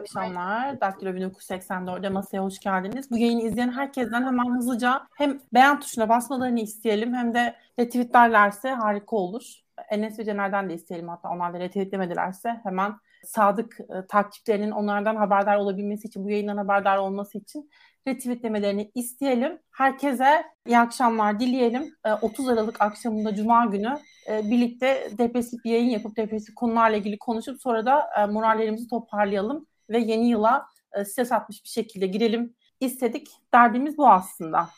akşamlar. Daktilo 1984'de masaya hoş geldiniz. Bu yayını izleyen herkesten hemen hızlıca hem beğen tuşuna basmalarını isteyelim hem de retweetlerlerse harika olur. Enes ve Cener'den de isteyelim hatta onlar da retweetlemedilerse hemen sadık e, takipçilerinin onlardan haberdar olabilmesi için, bu yayından haberdar olması için retweetlemelerini isteyelim. Herkese iyi akşamlar dileyelim. 30 e, Aralık akşamında Cuma günü e, birlikte depresif bir yayın yapıp depresif konularla ilgili konuşup sonra da e, morallerimizi toparlayalım ve yeni yıla stres atmış bir şekilde girelim istedik. Derdimiz bu aslında.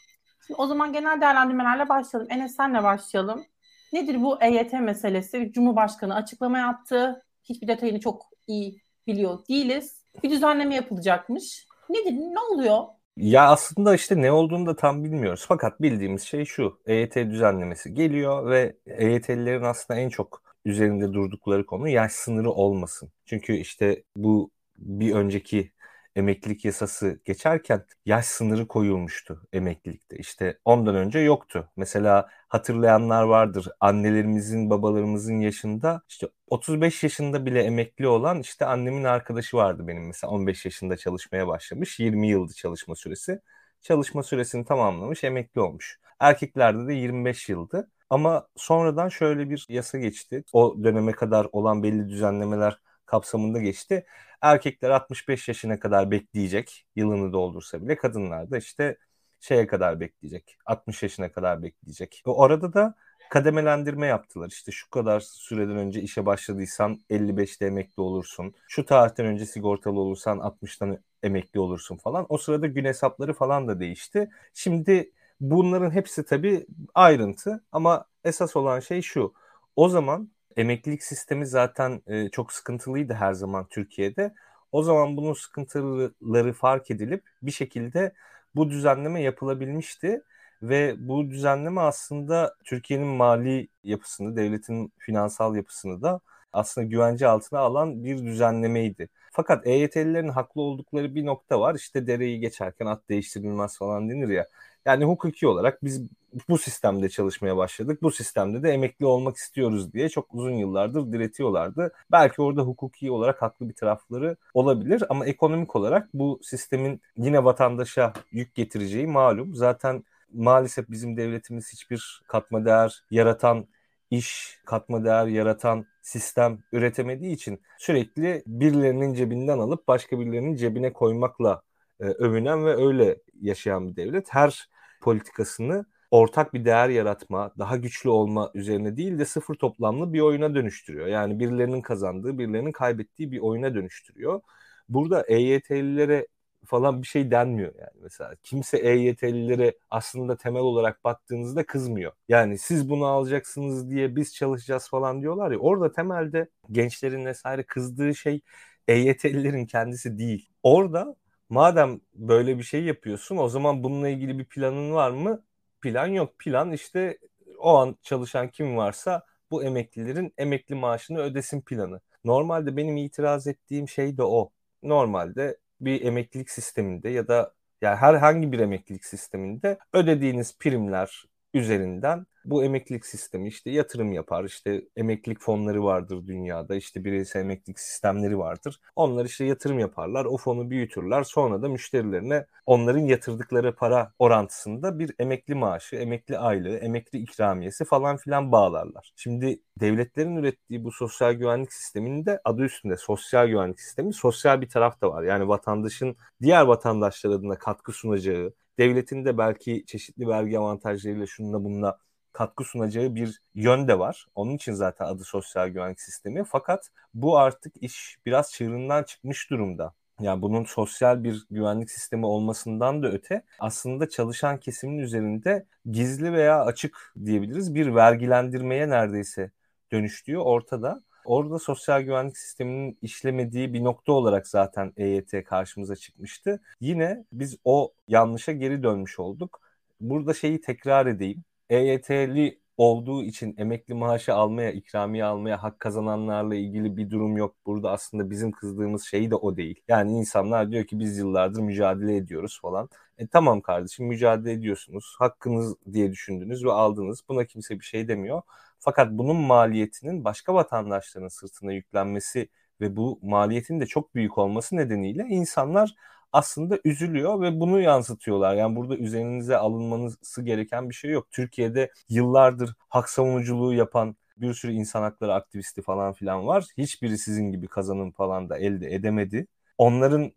Şimdi o zaman genel değerlendirmelerle başlayalım. Enes senle başlayalım. Nedir bu EYT meselesi? Cumhurbaşkanı açıklama yaptı. Hiçbir detayını çok iyi biliyor değiliz. Bir düzenleme yapılacakmış. Nedir? Ne oluyor? Ya aslında işte ne olduğunu da tam bilmiyoruz. Fakat bildiğimiz şey şu. EYT düzenlemesi geliyor ve EYT'lilerin aslında en çok üzerinde durdukları konu yaş sınırı olmasın. Çünkü işte bu bir önceki emeklilik yasası geçerken yaş sınırı koyulmuştu emeklilikte. İşte ondan önce yoktu. Mesela hatırlayanlar vardır. Annelerimizin, babalarımızın yaşında işte 35 yaşında bile emekli olan işte annemin arkadaşı vardı benim mesela 15 yaşında çalışmaya başlamış. 20 yıldı çalışma süresi. Çalışma süresini tamamlamış, emekli olmuş. Erkeklerde de 25 yıldı. Ama sonradan şöyle bir yasa geçti. O döneme kadar olan belli düzenlemeler kapsamında geçti. Erkekler 65 yaşına kadar bekleyecek yılını doldursa bile kadınlar da işte şeye kadar bekleyecek. 60 yaşına kadar bekleyecek. Ve orada da kademelendirme yaptılar. İşte şu kadar süreden önce işe başladıysan 55'te emekli olursun. Şu tarihten önce sigortalı olursan 60'tan emekli olursun falan. O sırada gün hesapları falan da değişti. Şimdi bunların hepsi tabii ayrıntı ama esas olan şey şu. O zaman emeklilik sistemi zaten e, çok sıkıntılıydı her zaman Türkiye'de. O zaman bunun sıkıntıları fark edilip bir şekilde bu düzenleme yapılabilmişti ve bu düzenleme aslında Türkiye'nin mali yapısını, devletin finansal yapısını da aslında güvence altına alan bir düzenlemeydi. Fakat EYT'lilerin haklı oldukları bir nokta var. İşte dereyi geçerken at değiştirilmez falan denir ya. Yani hukuki olarak biz bu sistemde çalışmaya başladık. Bu sistemde de emekli olmak istiyoruz diye çok uzun yıllardır diretiyorlardı. Belki orada hukuki olarak haklı bir tarafları olabilir ama ekonomik olarak bu sistemin yine vatandaşa yük getireceği malum. Zaten maalesef bizim devletimiz hiçbir katma değer yaratan iş, katma değer yaratan sistem üretemediği için sürekli birilerinin cebinden alıp başka birilerinin cebine koymakla e, övünen ve öyle yaşayan bir devlet. Her politikasını ortak bir değer yaratma, daha güçlü olma üzerine değil de sıfır toplamlı bir oyuna dönüştürüyor. Yani birilerinin kazandığı, birilerinin kaybettiği bir oyuna dönüştürüyor. Burada EYT'lilere falan bir şey denmiyor yani mesela. Kimse EYT'lilere aslında temel olarak baktığınızda kızmıyor. Yani siz bunu alacaksınız diye biz çalışacağız falan diyorlar ya. Orada temelde gençlerin vesaire kızdığı şey EYT'lilerin kendisi değil. Orada madem böyle bir şey yapıyorsun o zaman bununla ilgili bir planın var mı? Plan yok. Plan işte o an çalışan kim varsa bu emeklilerin emekli maaşını ödesin planı. Normalde benim itiraz ettiğim şey de o. Normalde bir emeklilik sisteminde ya da yani herhangi bir emeklilik sisteminde ödediğiniz primler üzerinden bu emeklilik sistemi işte yatırım yapar. işte emeklilik fonları vardır dünyada. işte bireysel emeklilik sistemleri vardır. Onlar işte yatırım yaparlar. O fonu büyütürler. Sonra da müşterilerine onların yatırdıkları para orantısında bir emekli maaşı, emekli aylığı, emekli ikramiyesi falan filan bağlarlar. Şimdi devletlerin ürettiği bu sosyal güvenlik sisteminde adı üstünde sosyal güvenlik sistemi sosyal bir taraf da var. Yani vatandaşın diğer vatandaşlar adına katkı sunacağı, devletin de belki çeşitli vergi avantajlarıyla şununla bununla katkı sunacağı bir yön de var. Onun için zaten adı sosyal güvenlik sistemi. Fakat bu artık iş biraz çığırından çıkmış durumda. Yani bunun sosyal bir güvenlik sistemi olmasından da öte aslında çalışan kesimin üzerinde gizli veya açık diyebiliriz bir vergilendirmeye neredeyse dönüştüğü ortada. Orada sosyal güvenlik sisteminin işlemediği bir nokta olarak zaten EYT karşımıza çıkmıştı. Yine biz o yanlışa geri dönmüş olduk. Burada şeyi tekrar edeyim. EYT'li olduğu için emekli maaşı almaya, ikramiye almaya hak kazananlarla ilgili bir durum yok. Burada aslında bizim kızdığımız şey de o değil. Yani insanlar diyor ki biz yıllardır mücadele ediyoruz falan. E tamam kardeşim mücadele ediyorsunuz. Hakkınız diye düşündünüz ve aldınız. Buna kimse bir şey demiyor. Fakat bunun maliyetinin başka vatandaşların sırtına yüklenmesi ve bu maliyetin de çok büyük olması nedeniyle insanlar aslında üzülüyor ve bunu yansıtıyorlar. Yani burada üzerinize alınması gereken bir şey yok. Türkiye'de yıllardır hak savunuculuğu yapan bir sürü insan hakları aktivisti falan filan var. Hiçbiri sizin gibi kazanım falan da elde edemedi. Onların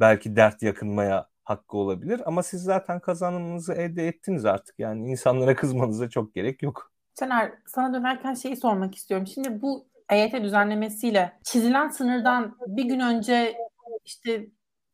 belki dert yakınmaya hakkı olabilir ama siz zaten kazanımınızı elde ettiniz artık. Yani insanlara kızmanıza çok gerek yok. Caner sana dönerken şeyi sormak istiyorum. Şimdi bu EYT düzenlemesiyle çizilen sınırdan bir gün önce işte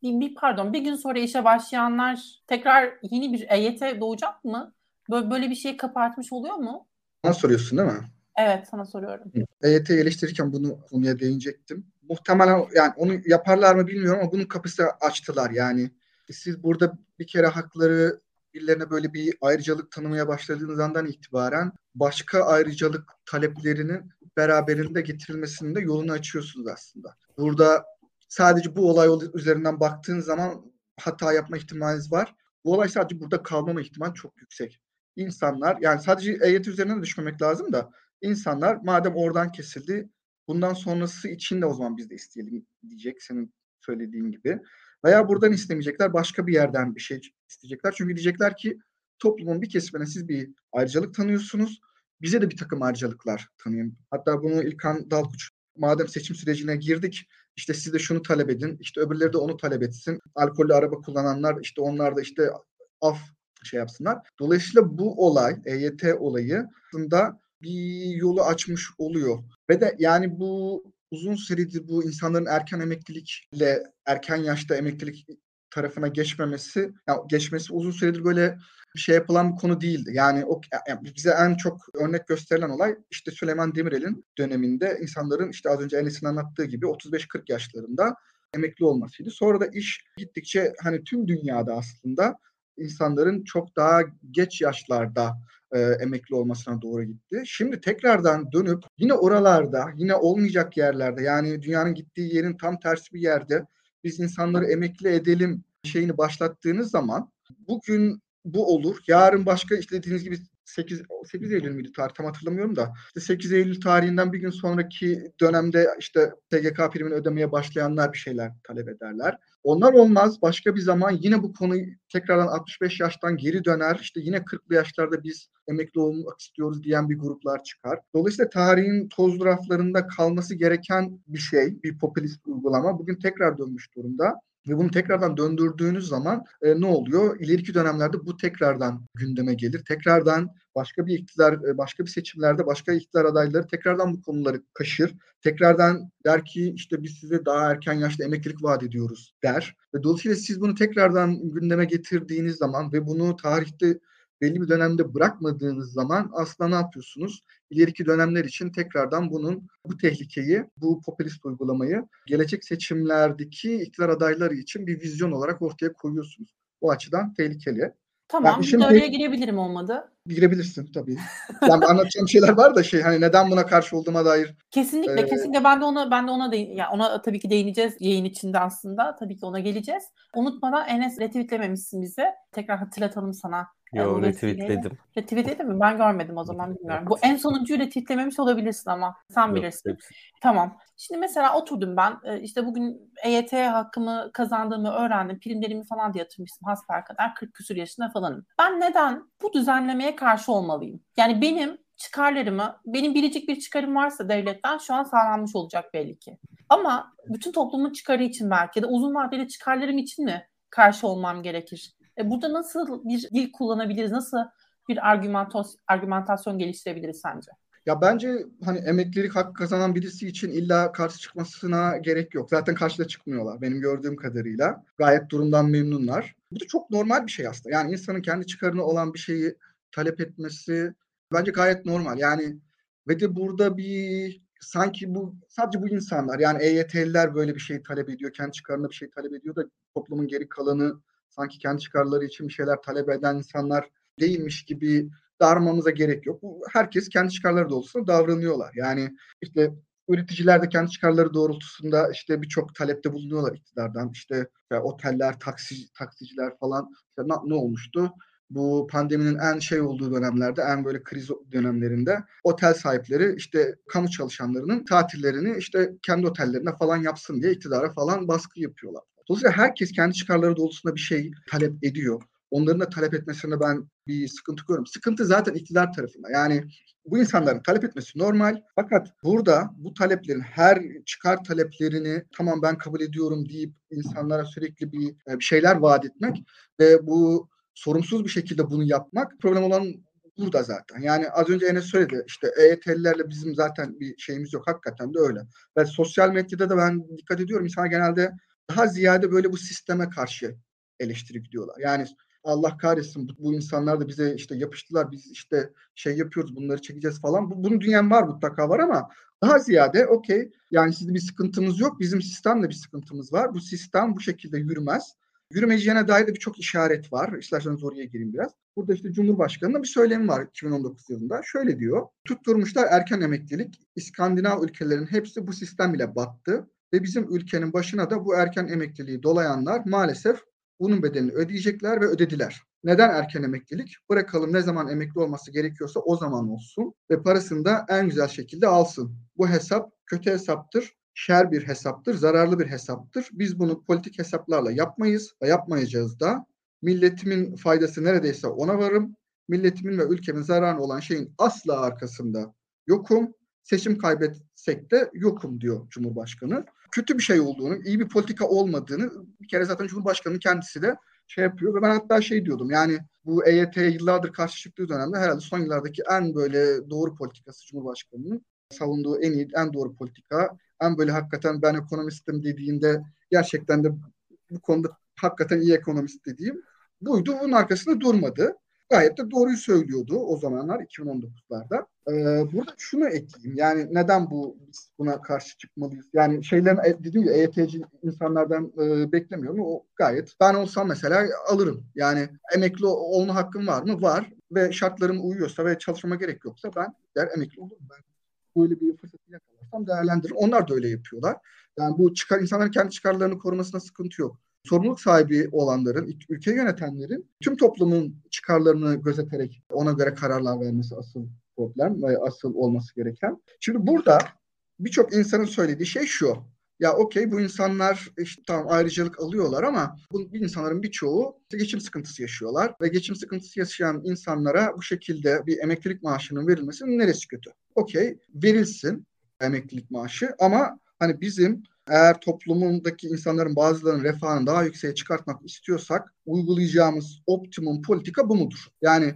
bir, bir pardon bir gün sonra işe başlayanlar tekrar yeni bir EYT doğacak mı? Böyle, böyle bir şey kapatmış oluyor mu? Bana soruyorsun değil mi? Evet sana soruyorum. EYT eleştirirken bunu konuya değinecektim. Muhtemelen yani onu yaparlar mı bilmiyorum ama bunun kapısı açtılar. Yani siz burada bir kere hakları birilerine böyle bir ayrıcalık tanımaya başladığınız andan itibaren başka ayrıcalık taleplerinin beraberinde getirilmesinin de yolunu açıyorsunuz aslında. Burada sadece bu olay üzerinden baktığın zaman hata yapma ihtimaliniz var. Bu olay sadece burada kalmama ihtimal çok yüksek. İnsanlar yani sadece EYT üzerine de düşmemek lazım da insanlar madem oradan kesildi bundan sonrası için de o zaman biz de isteyelim diyecek senin söylediğin gibi. Veya buradan istemeyecekler başka bir yerden bir şey isteyecekler. Çünkü diyecekler ki toplumun bir kesimine siz bir ayrıcalık tanıyorsunuz. Bize de bir takım ayrıcalıklar tanıyın. Hatta bunu İlkan Dalkuç madem seçim sürecine girdik işte siz de şunu talep edin. işte öbürleri de onu talep etsin. Alkollü araba kullananlar işte onlar da işte af şey yapsınlar. Dolayısıyla bu olay, EYT olayı aslında bir yolu açmış oluyor. Ve de yani bu uzun süredir bu insanların erken emeklilikle erken yaşta emeklilik tarafına geçmemesi, yani geçmesi uzun süredir böyle bir şey yapılan bir konu değildi. Yani o yani bize en çok örnek gösterilen olay işte Süleyman Demirel'in döneminde insanların işte az önce Enes'in anlattığı gibi 35-40 yaşlarında emekli olmasıydı. Sonra da iş gittikçe hani tüm dünyada aslında insanların çok daha geç yaşlarda e, emekli olmasına doğru gitti. Şimdi tekrardan dönüp yine oralarda, yine olmayacak yerlerde yani dünyanın gittiği yerin tam tersi bir yerde biz insanları emekli edelim şeyini başlattığınız zaman bugün bu olur. Yarın başka işte dediğiniz gibi 8, 8 Eylül müydü tarih tam hatırlamıyorum da işte 8 Eylül tarihinden bir gün sonraki dönemde işte TGK primini ödemeye başlayanlar bir şeyler talep ederler. Onlar olmaz. Başka bir zaman yine bu konu tekrardan 65 yaştan geri döner. İşte yine 40'lı yaşlarda biz emekli olmak istiyoruz diyen bir gruplar çıkar. Dolayısıyla tarihin toz raflarında kalması gereken bir şey, bir popülist uygulama bugün tekrar dönmüş durumda. Ve bunu tekrardan döndürdüğünüz zaman e, ne oluyor? İleriki dönemlerde bu tekrardan gündeme gelir. Tekrardan başka bir iktidar, e, başka bir seçimlerde başka iktidar adayları tekrardan bu konuları kaşır. Tekrardan der ki işte biz size daha erken yaşta emeklilik vaat ediyoruz der. Ve dolayısıyla siz bunu tekrardan gündeme getirdiğiniz zaman ve bunu tarihte belli bir dönemde bırakmadığınız zaman aslında ne yapıyorsunuz? İleriki dönemler için tekrardan bunun bu tehlikeyi, bu popülist uygulamayı gelecek seçimlerdeki iktidar adayları için bir vizyon olarak ortaya koyuyorsunuz. Bu açıdan tehlikeli. Tamam, yani şimdi oraya girebilirim olmadı. Girebilirsin tabii. Yani anlatacağım şeyler var da şey hani neden buna karşı olduğuma dair. Kesinlikle, ee, kesinlikle ben de ona ben de ona değin, yani ona tabii ki değineceğiz yayın içinde aslında. Tabii ki ona geleceğiz. Unutmadan Enes retweetlememişsin bize. Tekrar hatırlatalım sana Yo retweetledim. Retweetledin mi? Ben görmedim o zaman bilmiyorum. Bu en sonuncuyu retweetlememiş olabilirsin ama sen Yok, bilirsin. Hepsi. Tamam. Şimdi mesela oturdum ben e, işte bugün EYT hakkımı kazandığımı öğrendim. Primlerimi falan da yatırmıştım hasper kadar 40 küsur yaşında falanım. Ben neden bu düzenlemeye karşı olmalıyım? Yani benim çıkarlarımı, benim biricik bir çıkarım varsa devletten şu an sağlanmış olacak belli ki. Ama bütün toplumun çıkarı için belki da uzun vadeli çıkarlarım için mi karşı olmam gerekir? E, burada nasıl bir dil kullanabiliriz? Nasıl bir argümantasyon, argümantasyon geliştirebiliriz sence? Ya bence hani emeklilik hakkı kazanan birisi için illa karşı çıkmasına gerek yok. Zaten karşıda çıkmıyorlar benim gördüğüm kadarıyla. Gayet durumdan memnunlar. Bu da çok normal bir şey aslında. Yani insanın kendi çıkarına olan bir şeyi talep etmesi bence gayet normal. Yani ve de burada bir sanki bu sadece bu insanlar yani EYT'liler böyle bir şey talep ediyor, kendi çıkarına bir şey talep ediyor da toplumun geri kalanı sanki kendi çıkarları için bir şeyler talep eden insanlar değilmiş gibi darmamıza gerek yok. Herkes kendi çıkarları doğrultusunda davranıyorlar. Yani işte üreticiler de kendi çıkarları doğrultusunda işte birçok talepte bulunuyorlar iktidardan. İşte, işte oteller, taksi, taksiciler falan işte ne, ne olmuştu? bu pandeminin en şey olduğu dönemlerde, en böyle kriz dönemlerinde otel sahipleri işte kamu çalışanlarının tatillerini işte kendi otellerine falan yapsın diye iktidara falan baskı yapıyorlar. Dolayısıyla herkes kendi çıkarları doğrultusunda bir şey talep ediyor. Onların da talep etmesine ben bir sıkıntı görüyorum. Sıkıntı zaten iktidar tarafında. Yani bu insanların talep etmesi normal. Fakat burada bu taleplerin her çıkar taleplerini tamam ben kabul ediyorum deyip insanlara sürekli bir, e, bir şeyler vaat etmek ve bu sorumsuz bir şekilde bunu yapmak problem olan burada zaten. Yani az önce Enes söyledi işte EYT'lilerle bizim zaten bir şeyimiz yok. Hakikaten de öyle. Ve sosyal medyada da ben dikkat ediyorum. İnsanlar genelde daha ziyade böyle bu sisteme karşı eleştiri gidiyorlar. Yani Allah kahretsin bu, insanlar da bize işte yapıştılar biz işte şey yapıyoruz bunları çekeceğiz falan. Bu, bunun dünyanın var mutlaka var ama daha ziyade okey yani sizde bir sıkıntımız yok bizim sistemde bir sıkıntımız var. Bu sistem bu şekilde yürümez. Yürümeyeceğine dair de birçok işaret var. İsterseniz oraya gireyim biraz. Burada işte Cumhurbaşkanı'nın bir söylemi var 2019 yılında. Şöyle diyor. Tutturmuşlar erken emeklilik. İskandinav ülkelerin hepsi bu sistem ile battı. Ve bizim ülkenin başına da bu erken emekliliği dolayanlar maalesef bunun bedelini ödeyecekler ve ödediler. Neden erken emeklilik? Bırakalım ne zaman emekli olması gerekiyorsa o zaman olsun ve parasını da en güzel şekilde alsın. Bu hesap kötü hesaptır, şer bir hesaptır, zararlı bir hesaptır. Biz bunu politik hesaplarla yapmayız ve yapmayacağız da. Milletimin faydası neredeyse ona varım. Milletimin ve ülkemin zararı olan şeyin asla arkasında yokum. Seçim kaybetsek de yokum diyor Cumhurbaşkanı kötü bir şey olduğunu, iyi bir politika olmadığını bir kere zaten Cumhurbaşkanı kendisi de şey yapıyor ve ben hatta şey diyordum yani bu EYT yıllardır karşı çıktığı dönemde herhalde son yıllardaki en böyle doğru politikası Cumhurbaşkanı'nın savunduğu en iyi, en doğru politika. En böyle hakikaten ben ekonomistim dediğinde gerçekten de bu konuda hakikaten iyi ekonomist dediğim buydu. Bunun arkasında durmadı gayet de doğruyu söylüyordu o zamanlar 2019'larda. Ee, burada şunu ekleyeyim. Yani neden bu biz buna karşı çıkmalıyız? Yani şeylerin e, dedim ya EYT'ci insanlardan e, beklemiyorum. O gayet ben olsam mesela alırım. Yani emekli olma hakkım var mı? Var. Ve şartlarım uyuyorsa ve çalışmama gerek yoksa ben der emekli olurum. Ben böyle bir fırsatı yakalarsam değerlendiririm. Onlar da öyle yapıyorlar. Yani bu çıkar insanların kendi çıkarlarını korumasına sıkıntı yok sorumluluk sahibi olanların, ülke yönetenlerin tüm toplumun çıkarlarını gözeterek ona göre kararlar vermesi asıl problem ve asıl olması gereken. Şimdi burada birçok insanın söylediği şey şu. Ya okey bu insanlar işte tamam ayrıcalık alıyorlar ama bu insanların birçoğu geçim sıkıntısı yaşıyorlar ve geçim sıkıntısı yaşayan insanlara bu şekilde bir emeklilik maaşının verilmesinin neresi kötü? Okey verilsin emeklilik maaşı ama hani bizim eğer toplumundaki insanların bazılarının refahını daha yükseğe çıkartmak istiyorsak uygulayacağımız optimum politika bu mudur? Yani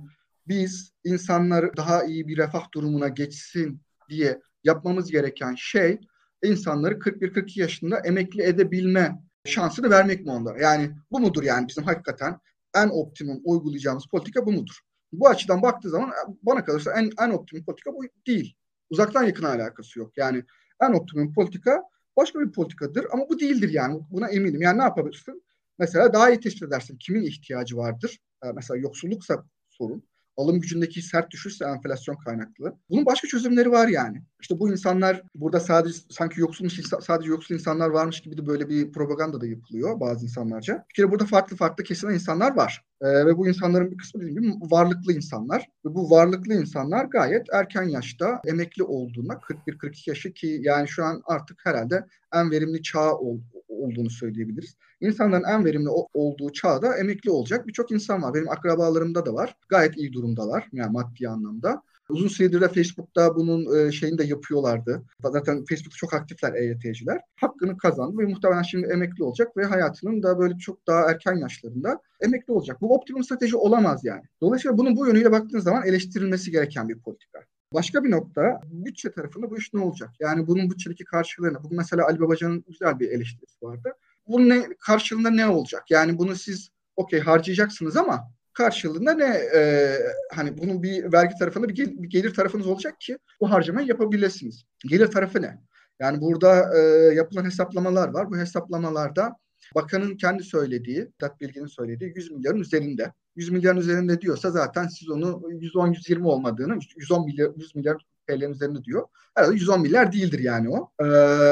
biz insanlar daha iyi bir refah durumuna geçsin diye yapmamız gereken şey insanları 41-42 yaşında emekli edebilme şansını vermek mi onlara? Yani bu mudur yani bizim hakikaten en optimum uygulayacağımız politika bu mudur? Bu açıdan baktığı zaman bana kalırsa en, en optimum politika bu değil. Uzaktan yakın alakası yok. Yani en optimum politika başka bir politikadır ama bu değildir yani. Buna eminim. Yani ne yapabilirsin? Mesela daha iyi tespit edersin. Kimin ihtiyacı vardır? Ee, mesela yoksulluksa sorun alım gücündeki sert düşüşse enflasyon kaynaklı. Bunun başka çözümleri var yani. İşte bu insanlar burada sadece sanki yoksul sadece yoksul insanlar varmış gibi de böyle bir propaganda da yapılıyor bazı insanlarca. Bir kere burada farklı farklı kesilen insanlar var. Ee, ve bu insanların bir kısmı dediğim gibi varlıklı insanlar. Ve bu varlıklı insanlar gayet erken yaşta emekli olduğunda 41-42 yaşı ki yani şu an artık herhalde en verimli çağ ol, olduğunu söyleyebiliriz. İnsanların en verimli olduğu çağda emekli olacak birçok insan var. Benim akrabalarımda da var. Gayet iyi durumdalar yani maddi anlamda. Uzun süredir de Facebook'ta bunun e, şeyini de yapıyorlardı. Zaten Facebook'ta çok aktifler EYT'ciler. Hakkını kazandı ve muhtemelen şimdi emekli olacak ve hayatının da böyle çok daha erken yaşlarında emekli olacak. Bu optimum strateji olamaz yani. Dolayısıyla bunun bu yönüyle baktığınız zaman eleştirilmesi gereken bir politika. Başka bir nokta bütçe tarafında bu iş ne olacak? Yani bunun bütçedeki karşılığını. Bugün mesela Ali Babacan'ın güzel bir eleştirisi vardı. Bunun ne, karşılığında ne olacak? Yani bunu siz okey harcayacaksınız ama karşılığında ne e, hani bunun bir vergi tarafında bir, gel, bir gelir tarafınız olacak ki bu harcamayı yapabilirsiniz. Gelir tarafı ne? Yani burada e, yapılan hesaplamalar var. Bu hesaplamalarda bakanın kendi söylediği, Dat Bilgin'in söylediği 100 milyarın üzerinde. 100 milyarın üzerinde diyorsa zaten siz onu 110-120 olmadığını 110 milyar 100 milyar TL'nin üzerinde diyor. Herhalde 110 milyar değildir yani o. Ee,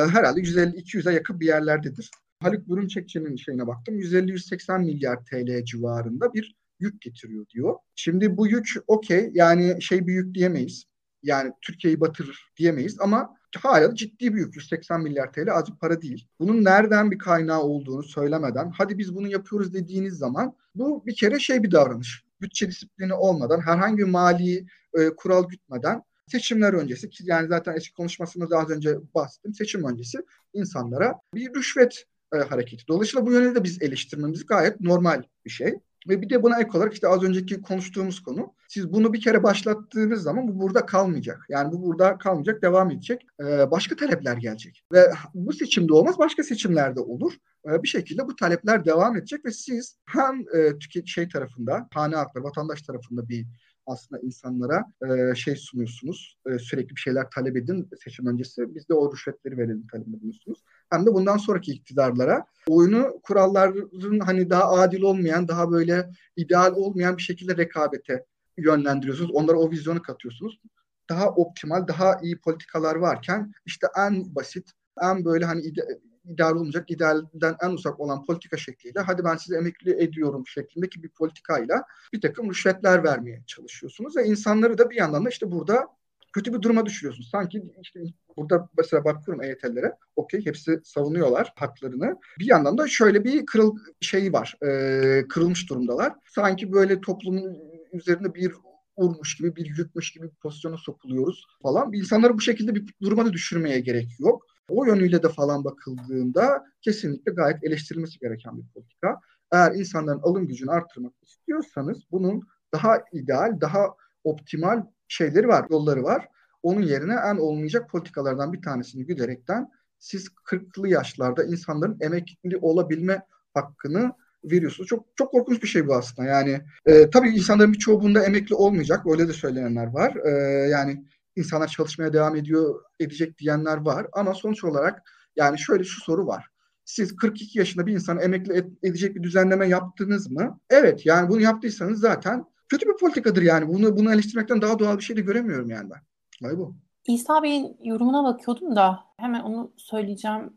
herhalde 150-200'e yakın bir yerlerdedir. Haluk Bürümçekçi'nin şeyine baktım. 150-180 milyar TL civarında bir yük getiriyor diyor. Şimdi bu yük okey yani şey bir yük diyemeyiz. Yani Türkiye'yi batırır diyemeyiz ama hala ciddi bir yük. 180 milyar TL az bir para değil. Bunun nereden bir kaynağı olduğunu söylemeden hadi biz bunu yapıyoruz dediğiniz zaman bu bir kere şey bir davranış. Bütçe disiplini olmadan herhangi bir mali e, kural gütmeden seçimler öncesi ki yani zaten eski konuşmasında az önce bahsettim. Seçim öncesi insanlara bir rüşvet e, hareketi. Dolayısıyla bu yönde de biz eleştirmemiz gayet normal bir şey. Ve bir de buna ek olarak işte az önceki konuştuğumuz konu. Siz bunu bir kere başlattığınız zaman bu burada kalmayacak. Yani bu burada kalmayacak, devam edecek. Ee, başka talepler gelecek. Ve bu seçimde olmaz, başka seçimlerde olur. Ee, bir şekilde bu talepler devam edecek ve siz hem e, tüket şey tarafında, hane halkları, vatandaş tarafında bir aslında insanlara e, şey sunuyorsunuz. E, sürekli bir şeyler talep edin seçim öncesi. Biz de o rüşvetleri verelim talep ediyorsunuz. Hem de bundan sonraki iktidarlara oyunu kuralların hani daha adil olmayan, daha böyle ideal olmayan bir şekilde rekabete yönlendiriyorsunuz. Onlara o vizyonu katıyorsunuz. Daha optimal, daha iyi politikalar varken işte en basit, en böyle hani ide- ideal olmayacak, idealden en uzak olan politika şekliyle hadi ben sizi emekli ediyorum şeklindeki bir politikayla bir takım rüşvetler vermeye çalışıyorsunuz ve insanları da bir yandan da işte burada kötü bir duruma düşürüyorsunuz. Sanki işte burada mesela bakıyorum EYT'lere okey hepsi savunuyorlar haklarını. Bir yandan da şöyle bir kırıl şey var. E, kırılmış durumdalar. Sanki böyle toplumun üzerinde bir vurmuş gibi bir yükmüş gibi bir pozisyona sokuluyoruz falan. İnsanları bu şekilde bir duruma da düşürmeye gerek yok. O yönüyle de falan bakıldığında kesinlikle gayet eleştirilmesi gereken bir politika. Eğer insanların alım gücünü arttırmak istiyorsanız bunun daha ideal, daha optimal şeyleri var, yolları var. Onun yerine en olmayacak politikalardan bir tanesini güderekten siz 40'lı yaşlarda insanların emekli olabilme hakkını veriyorsunuz. Çok çok korkunç bir şey bu aslında. Yani e, tabii insanların birçoğu bunda emekli olmayacak. Öyle de söyleyenler var. E, yani insanlar çalışmaya devam ediyor edecek diyenler var. Ama sonuç olarak yani şöyle şu soru var. Siz 42 yaşında bir insanı emekli edecek bir düzenleme yaptınız mı? Evet yani bunu yaptıysanız zaten kötü bir politikadır yani. Bunu bunu eleştirmekten daha doğal bir şey de göremiyorum yani ben. Vay bu. İsa Bey'in yorumuna bakıyordum da hemen onu söyleyeceğim.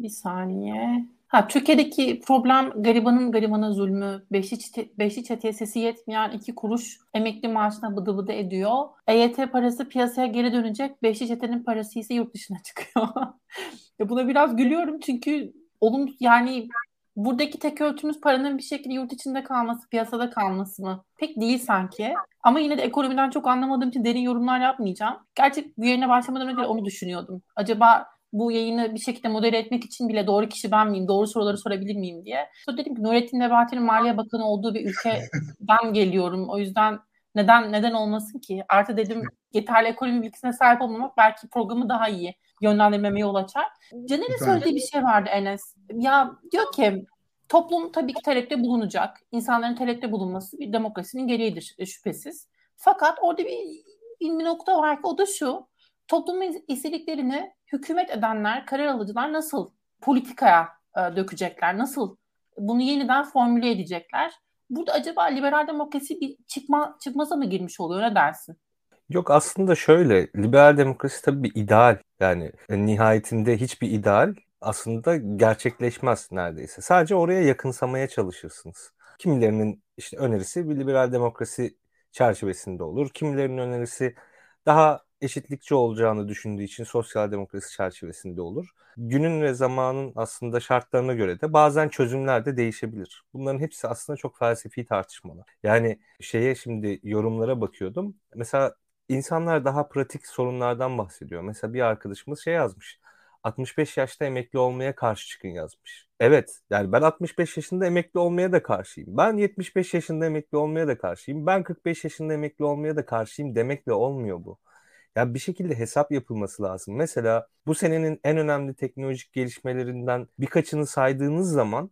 Bir saniye. Ha, Türkiye'deki problem garibanın garibana zulmü, beşi, çete, beşi çeteye sesi yetmeyen iki kuruş emekli maaşına bıdı bıdı ediyor. EYT parası piyasaya geri dönecek, beşi çetenin parası ise yurt dışına çıkıyor. buna biraz gülüyorum çünkü olum yani buradaki tek ölçümüz paranın bir şekilde yurt içinde kalması, piyasada kalması mı? Pek değil sanki. Ama yine de ekonomiden çok anlamadığım için derin yorumlar yapmayacağım. Gerçek bu yayına başlamadan önce onu düşünüyordum. Acaba bu yayını bir şekilde modere etmek için bile doğru kişi ben miyim, doğru soruları sorabilir miyim diye. Sonra dedim ki Nurettin Nebati'nin Maliye Bakanı olduğu bir ülkeden geliyorum. O yüzden neden neden olmasın ki? Artı dedim yeterli ekonomi bilgisine sahip olmamak belki programı daha iyi yönlendirmeme yol açar. Caner'in söylediği bir şey vardı Enes. Ya diyor ki toplum tabii ki talepte bulunacak. İnsanların talepte bulunması bir demokrasinin gereğidir e, şüphesiz. Fakat orada bir, bir nokta var ki o da şu. Toplumun istediklerini hükümet edenler, karar alıcılar nasıl politikaya e, dökecekler? Nasıl bunu yeniden formüle edecekler? Burada acaba liberal demokrasi bir çıkma, çıkmaza mı girmiş oluyor? Ne dersin? Yok aslında şöyle liberal demokrasi tabii bir ideal yani nihayetinde hiçbir ideal aslında gerçekleşmez neredeyse. Sadece oraya yakınsamaya çalışırsınız. Kimilerinin işte önerisi bir liberal demokrasi çerçevesinde olur. Kimilerinin önerisi daha eşitlikçi olacağını düşündüğü için sosyal demokrasi çerçevesinde olur. Günün ve zamanın aslında şartlarına göre de bazen çözümler de değişebilir. Bunların hepsi aslında çok felsefi tartışmalar. Yani şeye şimdi yorumlara bakıyordum. Mesela insanlar daha pratik sorunlardan bahsediyor. Mesela bir arkadaşımız şey yazmış. 65 yaşta emekli olmaya karşı çıkın yazmış. Evet yani ben 65 yaşında emekli olmaya da karşıyım. Ben 75 yaşında emekli olmaya da karşıyım. Ben 45 yaşında emekli olmaya da karşıyım demekle olmuyor bu. Ya bir şekilde hesap yapılması lazım. Mesela bu senenin en önemli teknolojik gelişmelerinden birkaçını saydığınız zaman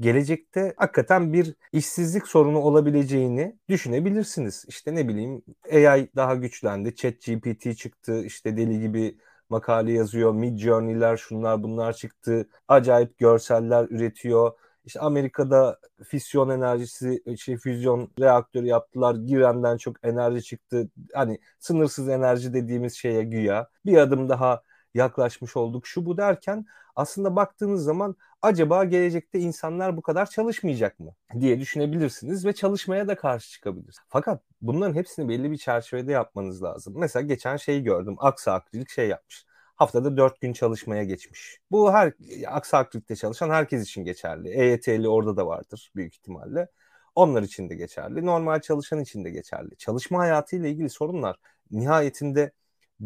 gelecekte hakikaten bir işsizlik sorunu olabileceğini düşünebilirsiniz. İşte ne bileyim AI daha güçlendi, ChatGPT çıktı, işte deli gibi makale yazıyor, Midjourney'ler şunlar bunlar çıktı, acayip görseller üretiyor. İşte Amerika'da fisyon enerjisi, şey füzyon reaktörü yaptılar. Girem'den çok enerji çıktı. Hani sınırsız enerji dediğimiz şeye güya. Bir adım daha yaklaşmış olduk şu bu derken aslında baktığınız zaman acaba gelecekte insanlar bu kadar çalışmayacak mı diye düşünebilirsiniz ve çalışmaya da karşı çıkabilirsiniz. Fakat bunların hepsini belli bir çerçevede yapmanız lazım. Mesela geçen şeyi gördüm. Aksa Akrilik şey yapmış. Haftada 4 gün çalışmaya geçmiş. Bu her Aksa Akrilik'te çalışan herkes için geçerli. EYT'li orada da vardır büyük ihtimalle. Onlar için de geçerli. Normal çalışan için de geçerli. Çalışma hayatıyla ilgili sorunlar nihayetinde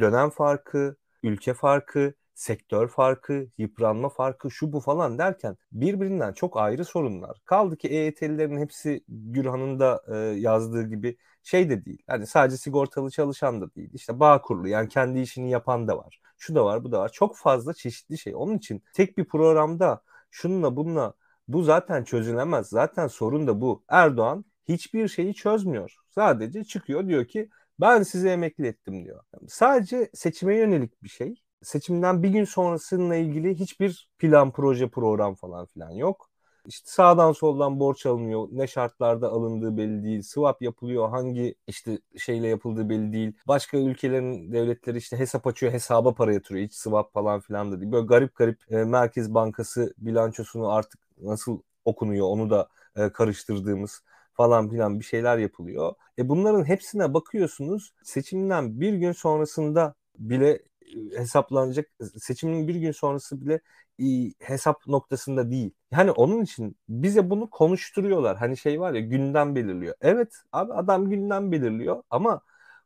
dönem farkı, ülke farkı, sektör farkı, yıpranma farkı, şu bu falan derken birbirinden çok ayrı sorunlar. Kaldı ki EYT'lilerin hepsi Gürhan'ın da e, yazdığı gibi şey de değil. Yani sadece sigortalı çalışan da değil. İşte bağ kurulu yani kendi işini yapan da var. Şu da var bu da var. Çok fazla çeşitli şey. Onun için tek bir programda şununla bununla bu zaten çözülemez. Zaten sorun da bu. Erdoğan hiçbir şeyi çözmüyor. Sadece çıkıyor diyor ki ben sizi emekli ettim diyor. Sadece seçime yönelik bir şey. Seçimden bir gün sonrasıyla ilgili hiçbir plan, proje, program falan filan yok. İşte sağdan soldan borç alınıyor. Ne şartlarda alındığı belli değil. Swap yapılıyor. Hangi işte şeyle yapıldığı belli değil. Başka ülkelerin devletleri işte hesap açıyor. Hesaba para yatırıyor. Hiç swap falan filan da değil. Böyle garip garip e, Merkez Bankası bilançosunu artık nasıl okunuyor onu da e, karıştırdığımız falan filan bir şeyler yapılıyor. E bunların hepsine bakıyorsunuz seçimden bir gün sonrasında bile hesaplanacak seçimin bir gün sonrası bile hesap noktasında değil. Yani onun için bize bunu konuşturuyorlar. Hani şey var ya gündem belirliyor. Evet abi adam gündem belirliyor ama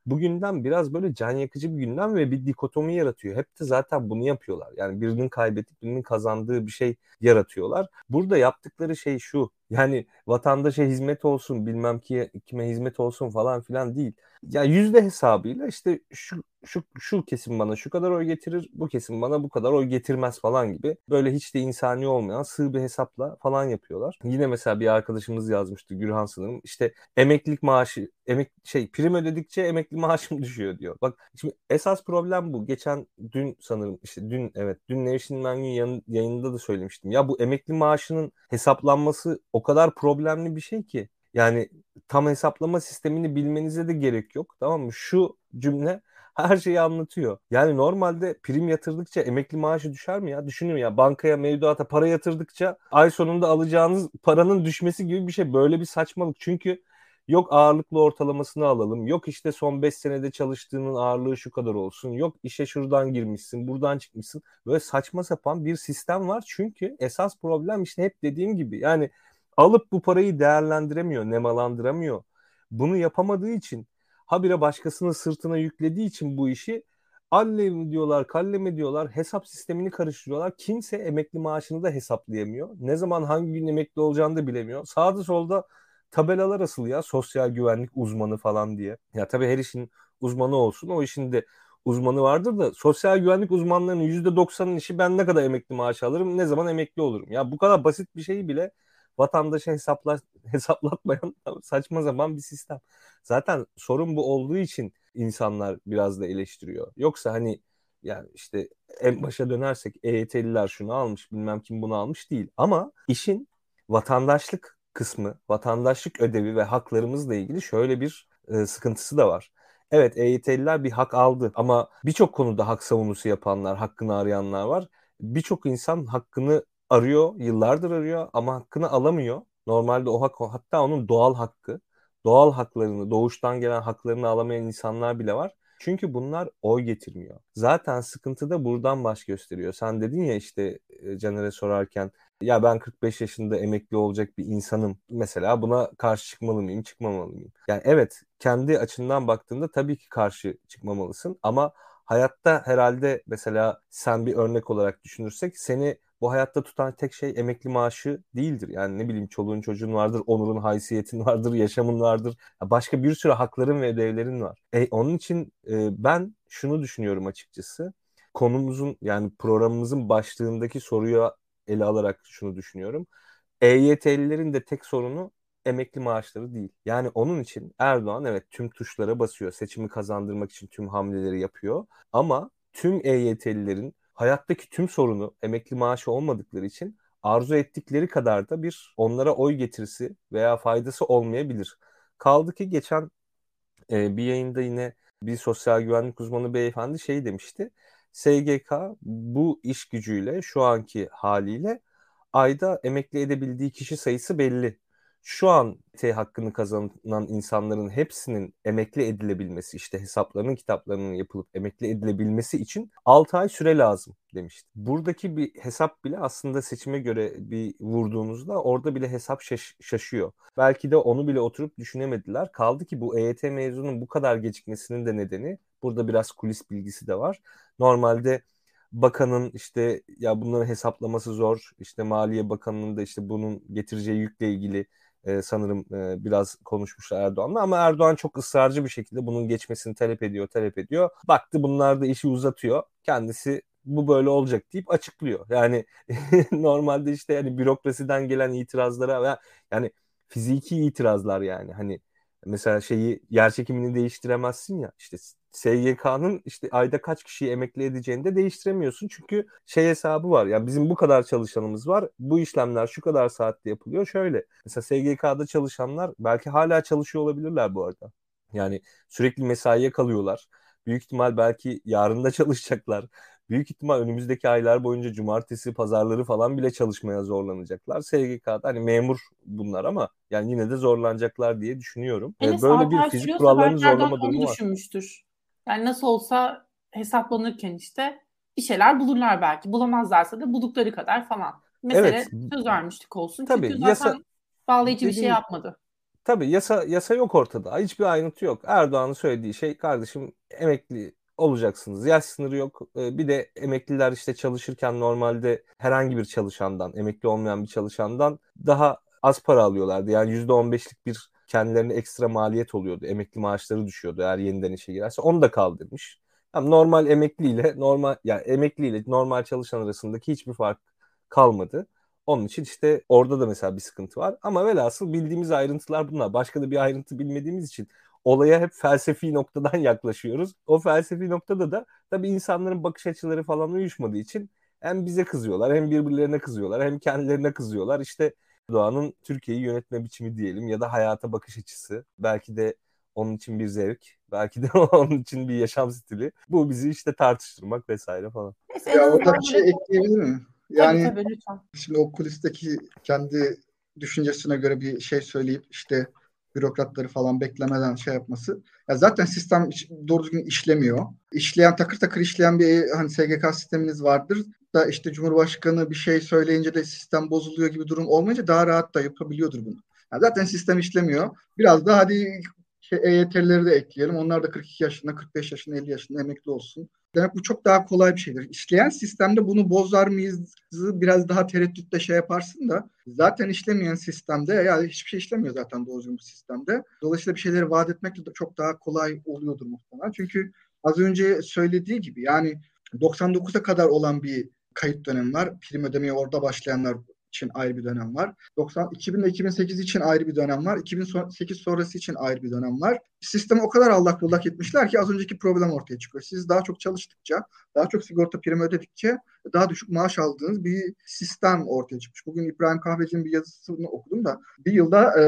bu gündem biraz böyle can yakıcı bir gündem ve bir dikotomi yaratıyor. Hep de zaten bunu yapıyorlar. Yani birinin kaybetip birinin kazandığı bir şey yaratıyorlar. Burada yaptıkları şey şu. Yani vatandaşa hizmet olsun bilmem ki kime hizmet olsun falan filan değil. Ya yüzde hesabıyla işte şu şu şu kesim bana şu kadar oy getirir, bu kesim bana bu kadar oy getirmez falan gibi. Böyle hiç de insani olmayan sığ bir hesapla falan yapıyorlar. Yine mesela bir arkadaşımız yazmıştı Gürhan sanırım. İşte emeklilik maaşı, emek şey prim ödedikçe emekli maaşım düşüyor diyor. Bak şimdi esas problem bu. Geçen dün sanırım işte dün evet dün Nevşin Mengün yayında da söylemiştim. Ya bu emekli maaşının hesaplanması o kadar problemli bir şey ki. Yani tam hesaplama sistemini bilmenize de gerek yok. Tamam mı? Şu cümle her şeyi anlatıyor. Yani normalde prim yatırdıkça emekli maaşı düşer mi ya? Düşünün ya bankaya mevduata para yatırdıkça ay sonunda alacağınız paranın düşmesi gibi bir şey. Böyle bir saçmalık. Çünkü yok ağırlıklı ortalamasını alalım. Yok işte son 5 senede çalıştığının ağırlığı şu kadar olsun. Yok işe şuradan girmişsin, buradan çıkmışsın. Böyle saçma sapan bir sistem var. Çünkü esas problem işte hep dediğim gibi. Yani alıp bu parayı değerlendiremiyor, nemalandıramıyor. Bunu yapamadığı için habire başkasının sırtına yüklediği için bu işi alle mi diyorlar, kalle mi diyorlar, hesap sistemini karıştırıyorlar. Kimse emekli maaşını da hesaplayamıyor. Ne zaman hangi gün emekli olacağını da bilemiyor. Sağda solda tabelalar asılı ya sosyal güvenlik uzmanı falan diye. Ya tabii her işin uzmanı olsun. O işin de uzmanı vardır da sosyal güvenlik uzmanlarının %90'ın işi ben ne kadar emekli maaş alırım, ne zaman emekli olurum. Ya bu kadar basit bir şeyi bile vatandaşa hesapla, hesaplatmayan saçma zaman bir sistem. Zaten sorun bu olduğu için insanlar biraz da eleştiriyor. Yoksa hani yani işte en başa dönersek EYT'liler şunu almış bilmem kim bunu almış değil. Ama işin vatandaşlık kısmı, vatandaşlık ödevi ve haklarımızla ilgili şöyle bir e, sıkıntısı da var. Evet EYT'liler bir hak aldı ama birçok konuda hak savunusu yapanlar, hakkını arayanlar var. Birçok insan hakkını arıyor, yıllardır arıyor ama hakkını alamıyor. Normalde o hak hatta onun doğal hakkı. Doğal haklarını, doğuştan gelen haklarını alamayan insanlar bile var. Çünkü bunlar oy getirmiyor. Zaten sıkıntı da buradan baş gösteriyor. Sen dedin ya işte e, Caner'e sorarken ya ben 45 yaşında emekli olacak bir insanım. Mesela buna karşı çıkmalı mıyım, çıkmamalı mıyım? Yani evet kendi açından baktığında tabii ki karşı çıkmamalısın ama hayatta herhalde mesela sen bir örnek olarak düşünürsek seni bu hayatta tutan tek şey emekli maaşı değildir. Yani ne bileyim çoluğun çocuğun vardır, onurun, haysiyetin vardır, yaşamın vardır. Başka bir sürü hakların ve ödevlerin var. E, onun için e, ben şunu düşünüyorum açıkçası. Konumuzun yani programımızın başlığındaki soruyu ele alarak şunu düşünüyorum. EYT'lilerin de tek sorunu emekli maaşları değil. Yani onun için Erdoğan evet tüm tuşlara basıyor. Seçimi kazandırmak için tüm hamleleri yapıyor. Ama tüm EYT'lilerin hayattaki tüm sorunu emekli maaşı olmadıkları için arzu ettikleri kadar da bir onlara oy getirisi veya faydası olmayabilir. Kaldı ki geçen e, bir yayında yine bir sosyal güvenlik uzmanı beyefendi şey demişti. SGK bu iş gücüyle şu anki haliyle ayda emekli edebildiği kişi sayısı belli şu an T hakkını kazanan insanların hepsinin emekli edilebilmesi işte hesaplarının kitaplarının yapılıp emekli edilebilmesi için 6 ay süre lazım demişti. Buradaki bir hesap bile aslında seçime göre bir vurduğunuzda orada bile hesap şaş- şaşıyor. Belki de onu bile oturup düşünemediler. Kaldı ki bu EYT mezunun bu kadar gecikmesinin de nedeni burada biraz kulis bilgisi de var. Normalde bakanın işte ya bunların hesaplaması zor. İşte Maliye Bakanı'nın da işte bunun getireceği yükle ilgili e, sanırım e, biraz konuşmuşlar Erdoğan'la ama Erdoğan çok ısrarcı bir şekilde bunun geçmesini talep ediyor, talep ediyor. Baktı bunlar da işi uzatıyor. Kendisi bu böyle olacak deyip açıklıyor. Yani normalde işte yani bürokrasiden gelen itirazlara yani fiziki itirazlar yani hani mesela şeyi yer çekimini değiştiremezsin ya işte SGK'nın işte ayda kaç kişiyi emekli edeceğini de değiştiremiyorsun. Çünkü şey hesabı var. Yani bizim bu kadar çalışanımız var. Bu işlemler şu kadar saatte yapılıyor. Şöyle. Mesela SGK'da çalışanlar belki hala çalışıyor olabilirler bu arada. Yani sürekli mesaiye kalıyorlar. Büyük ihtimal belki yarın da çalışacaklar. Büyük ihtimal önümüzdeki aylar boyunca cumartesi, pazarları falan bile çalışmaya zorlanacaklar. SGK'da hani memur bunlar ama yani yine de zorlanacaklar diye düşünüyorum. Enes, Böyle bir fizik kurallarını zorlama durumu var. düşünmüştür. Yani nasıl olsa hesaplanırken işte bir şeyler bulurlar belki. Bulamazlarsa da buldukları kadar falan. Mesele evet. söz vermiştik olsun. Tabii, Çünkü zaten yasa, bağlayıcı bir şey yapmadı. Tabii yasa yasa yok ortada. Hiçbir ayrıntı yok. Erdoğan'ın söylediği şey kardeşim emekli olacaksınız. Yaş sınırı yok. Ee, bir de emekliler işte çalışırken normalde herhangi bir çalışandan, emekli olmayan bir çalışandan daha az para alıyorlardı. Yani %15'lik bir kendilerine ekstra maliyet oluyordu. Emekli maaşları düşüyordu eğer yeniden işe girerse. Onu da kaldırmış. Yani normal emekliyle normal yani emekliyle normal çalışan arasındaki hiçbir fark kalmadı. Onun için işte orada da mesela bir sıkıntı var. Ama velhasıl bildiğimiz ayrıntılar bunlar. Başka da bir ayrıntı bilmediğimiz için olaya hep felsefi noktadan yaklaşıyoruz. O felsefi noktada da tabii insanların bakış açıları falan uyuşmadığı için hem bize kızıyorlar hem birbirlerine kızıyorlar hem kendilerine kızıyorlar. İşte Doğan'ın Türkiye'yi yönetme biçimi diyelim ya da hayata bakış açısı. Belki de onun için bir zevk, belki de onun için bir yaşam stili. Bu bizi işte tartıştırmak vesaire falan. Ya orada bir şey ekleyebilir miyim? Yani tabii, tabii, lütfen. şimdi o kulisteki kendi düşüncesine göre bir şey söyleyip işte bürokratları falan beklemeden şey yapması. Ya zaten sistem doğru düzgün işlemiyor. İşleyen takır takır işleyen bir hani SGK sisteminiz vardır da işte Cumhurbaşkanı bir şey söyleyince de sistem bozuluyor gibi durum olmayınca daha rahat da yapabiliyordur bunu. Yani zaten sistem işlemiyor. Biraz da hadi şey, EYT'lileri de ekleyelim. Onlar da 42 yaşında, 45 yaşında, 50 yaşında emekli olsun. Demek bu çok daha kolay bir şeydir. İşleyen sistemde bunu bozar mıyız biraz daha tereddütle şey yaparsın da zaten işlemeyen sistemde yani hiçbir şey işlemiyor zaten doğru bu sistemde. Dolayısıyla bir şeyleri vaat etmek de çok daha kolay oluyordur muhtemelen. Çünkü az önce söylediği gibi yani 99'a kadar olan bir kayıt dönemi var. Prim ödemeye orada başlayanlar için ayrı bir dönem var. 90 2000 ile 2008 için ayrı bir dönem var. 2008 sonrası için ayrı bir dönem var. Sistemi o kadar allak bullak etmişler ki az önceki problem ortaya çıkıyor. Siz daha çok çalıştıkça, daha çok sigorta primi ödedikçe daha düşük maaş aldığınız bir sistem ortaya çıkmış. Bugün İbrahim Kahveci'nin bir yazısını okudum da bir yılda e,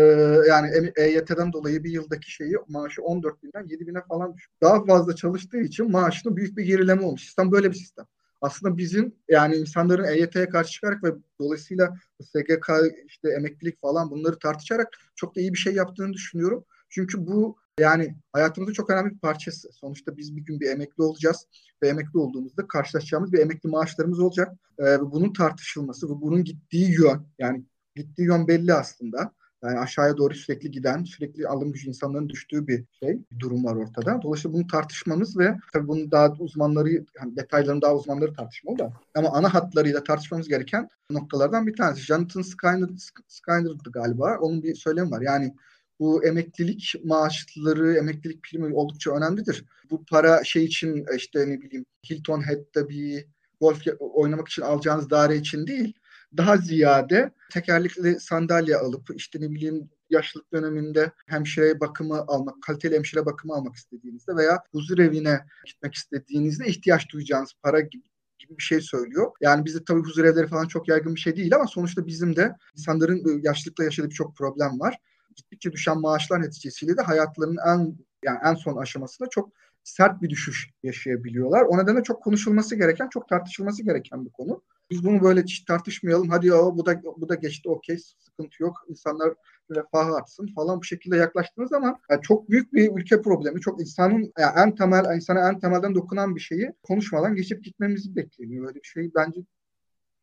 yani EYT'den dolayı bir yıldaki şeyi maaşı 14 binden 7 bine falan düşmüş. Daha fazla çalıştığı için maaşında büyük bir gerileme olmuş. Sistem böyle bir sistem aslında bizim yani insanların EYT'ye karşı çıkarak ve dolayısıyla SGK işte emeklilik falan bunları tartışarak çok da iyi bir şey yaptığını düşünüyorum. Çünkü bu yani hayatımızın çok önemli bir parçası. Sonuçta biz bir gün bir emekli olacağız ve emekli olduğumuzda karşılaşacağımız bir emekli maaşlarımız olacak. Ee, bunun tartışılması ve bunun gittiği yön yani gittiği yön belli aslında. Yani aşağıya doğru sürekli giden, sürekli alım gücü insanların düştüğü bir şey, bir durum var ortada. Dolayısıyla bunu tartışmamız ve tabii bunun daha uzmanları, yani detaylarını daha uzmanları tartışmalı da ama ana hatlarıyla tartışmamız gereken noktalardan bir tanesi. Jonathan Skyner, Skyner'dı galiba. Onun bir söylemi var. Yani bu emeklilik maaşları, emeklilik primi oldukça önemlidir. Bu para şey için işte ne bileyim Hilton Head'de bir golf oynamak için alacağınız daire için değil daha ziyade tekerlekli sandalye alıp işte ne bileyim yaşlılık döneminde hemşire bakımı almak, kaliteli hemşire bakımı almak istediğinizde veya huzur evine gitmek istediğinizde ihtiyaç duyacağınız para gibi gibi bir şey söylüyor. Yani bizde tabii huzur evleri falan çok yaygın bir şey değil ama sonuçta bizim de insanların yaşlılıkla yaşadığı birçok problem var. Gittikçe düşen maaşlar neticesiyle de hayatlarının en yani en son aşamasında çok sert bir düşüş yaşayabiliyorlar. O nedenle çok konuşulması gereken, çok tartışılması gereken bir konu. Biz bunu böyle tartışmayalım. Hadi ya bu da bu da geçti okey sıkıntı yok. İnsanlar refah artsın falan bu şekilde yaklaştığınız zaman yani çok büyük bir ülke problemi. Çok insanın yani en temel insana en temelden dokunan bir şeyi konuşmadan geçip gitmemizi bekleniyor. Böyle bir şey bence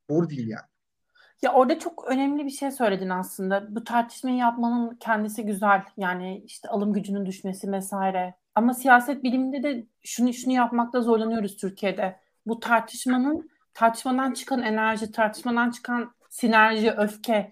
doğru değil yani. Ya orada çok önemli bir şey söyledin aslında. Bu tartışmayı yapmanın kendisi güzel. Yani işte alım gücünün düşmesi vesaire. Ama siyaset biliminde de şunu şunu yapmakta zorlanıyoruz Türkiye'de. Bu tartışmanın tartışmadan çıkan enerji, tartışmadan çıkan sinerji, öfke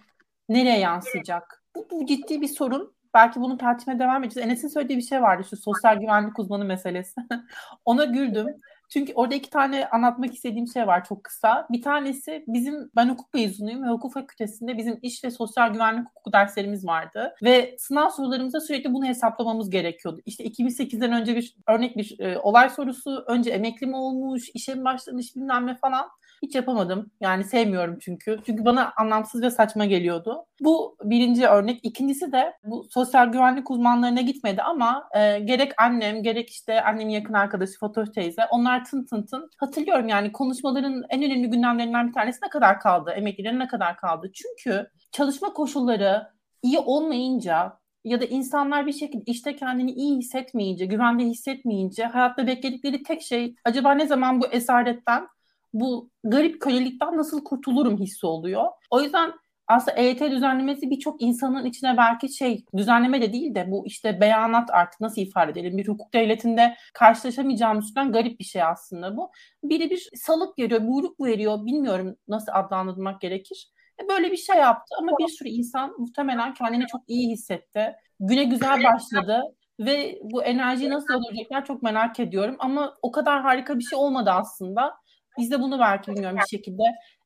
nereye yansıyacak? Bu, bu ciddi bir sorun. Belki bunu tartışmaya devam edeceğiz. Enes'in söylediği bir şey vardı şu sosyal güvenlik uzmanı meselesi. Ona güldüm. Çünkü orada iki tane anlatmak istediğim şey var çok kısa. Bir tanesi bizim ben hukuk mezunuyum ve hukuk fakültesinde bizim iş ve sosyal güvenlik hukuku derslerimiz vardı. Ve sınav sorularımızda sürekli bunu hesaplamamız gerekiyordu. İşte 2008'den önce bir örnek bir e, olay sorusu, önce emekli mi olmuş, işe mi başlamış bilmem ne falan. Hiç yapamadım. Yani sevmiyorum çünkü. Çünkü bana anlamsız ve saçma geliyordu. Bu birinci örnek. İkincisi de bu sosyal güvenlik uzmanlarına gitmedi ama e, gerek annem gerek işte annemin yakın arkadaşı Fatoş teyze onlar tın tın tın. Hatırlıyorum yani konuşmaların en önemli gündemlerinden bir tanesi ne kadar kaldı? Emeklilerin ne kadar kaldı? Çünkü çalışma koşulları iyi olmayınca ya da insanlar bir şekilde işte kendini iyi hissetmeyince, güvende hissetmeyince hayatta bekledikleri tek şey acaba ne zaman bu esaretten bu garip kölelikten nasıl kurtulurum hissi oluyor. O yüzden aslında EYT düzenlemesi birçok insanın içine belki şey düzenleme de değil de bu işte beyanat artık nasıl ifade edelim bir hukuk devletinde karşılaşamayacağımız türden garip bir şey aslında bu. Biri bir salık veriyor, buyruk veriyor bilmiyorum nasıl adlandırmak gerekir. E, böyle bir şey yaptı ama bir sürü insan muhtemelen kendini çok iyi hissetti. Güne güzel başladı ve bu enerjiyi nasıl ödeyecekler çok merak ediyorum ama o kadar harika bir şey olmadı aslında. Biz de bunu belki bilmiyorum bir şekilde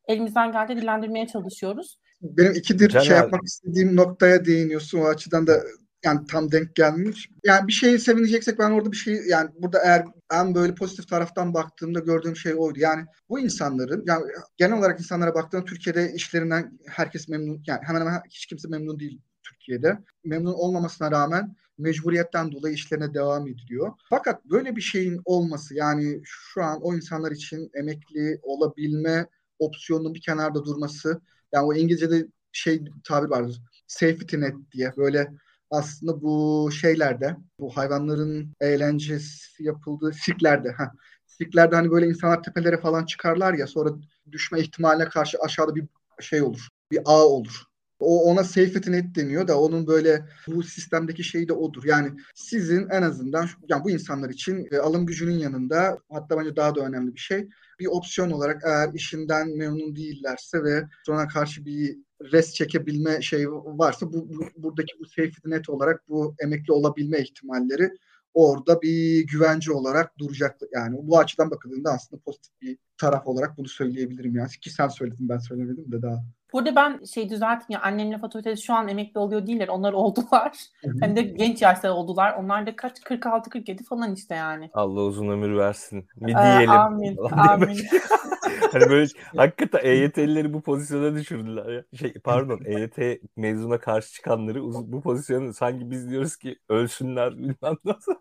elimizden geldiği dillendirmeye çalışıyoruz. Benim ikidir Caner. şey yapmak istediğim noktaya değiniyorsun. O açıdan da yani tam denk gelmiş. Yani bir şeyi sevineceksek ben orada bir şey yani burada eğer en böyle pozitif taraftan baktığımda gördüğüm şey oydu. Yani bu insanların yani genel olarak insanlara baktığımda Türkiye'de işlerinden herkes memnun yani hemen hemen hiç kimse memnun değil Türkiye'de. Memnun olmamasına rağmen mecburiyetten dolayı işlerine devam ediliyor. Fakat böyle bir şeyin olması yani şu an o insanlar için emekli olabilme opsiyonunun bir kenarda durması yani o İngilizce'de şey tabir vardır safety net diye böyle aslında bu şeylerde bu hayvanların eğlencesi yapıldığı sirklerde ha sirklerde hani böyle insanlar tepelere falan çıkarlar ya sonra düşme ihtimaline karşı aşağıda bir şey olur. Bir ağ olur. O ona safety net deniyor da onun böyle bu sistemdeki şeyi de odur. Yani sizin en azından yani bu insanlar için e, alım gücünün yanında hatta bence daha da önemli bir şey bir opsiyon olarak eğer işinden memnun değillerse ve sonra karşı bir res çekebilme şey varsa bu, bu buradaki bu safety net olarak bu emekli olabilme ihtimalleri orada bir güvence olarak duracak. Yani bu açıdan bakıldığında aslında pozitif bir taraf olarak bunu söyleyebilirim yani. Ki sen söyledin ben söylemedim de daha. Burada ben şey düzelteyim ya annemle Fatih şu an emekli oluyor değiller. Onlar oldular. Hı-hı. Hem de genç yaşta oldular. Onlar da kaç 46-47 falan işte yani. Allah uzun ömür versin. Mi ee, diyelim. Ee, amin. amin. hani böyle hakikaten EYT'lileri bu pozisyona düşürdüler ya. Şey pardon EYT mezuna karşı çıkanları bu pozisyonu sanki biz diyoruz ki ölsünler bilmem nasıl.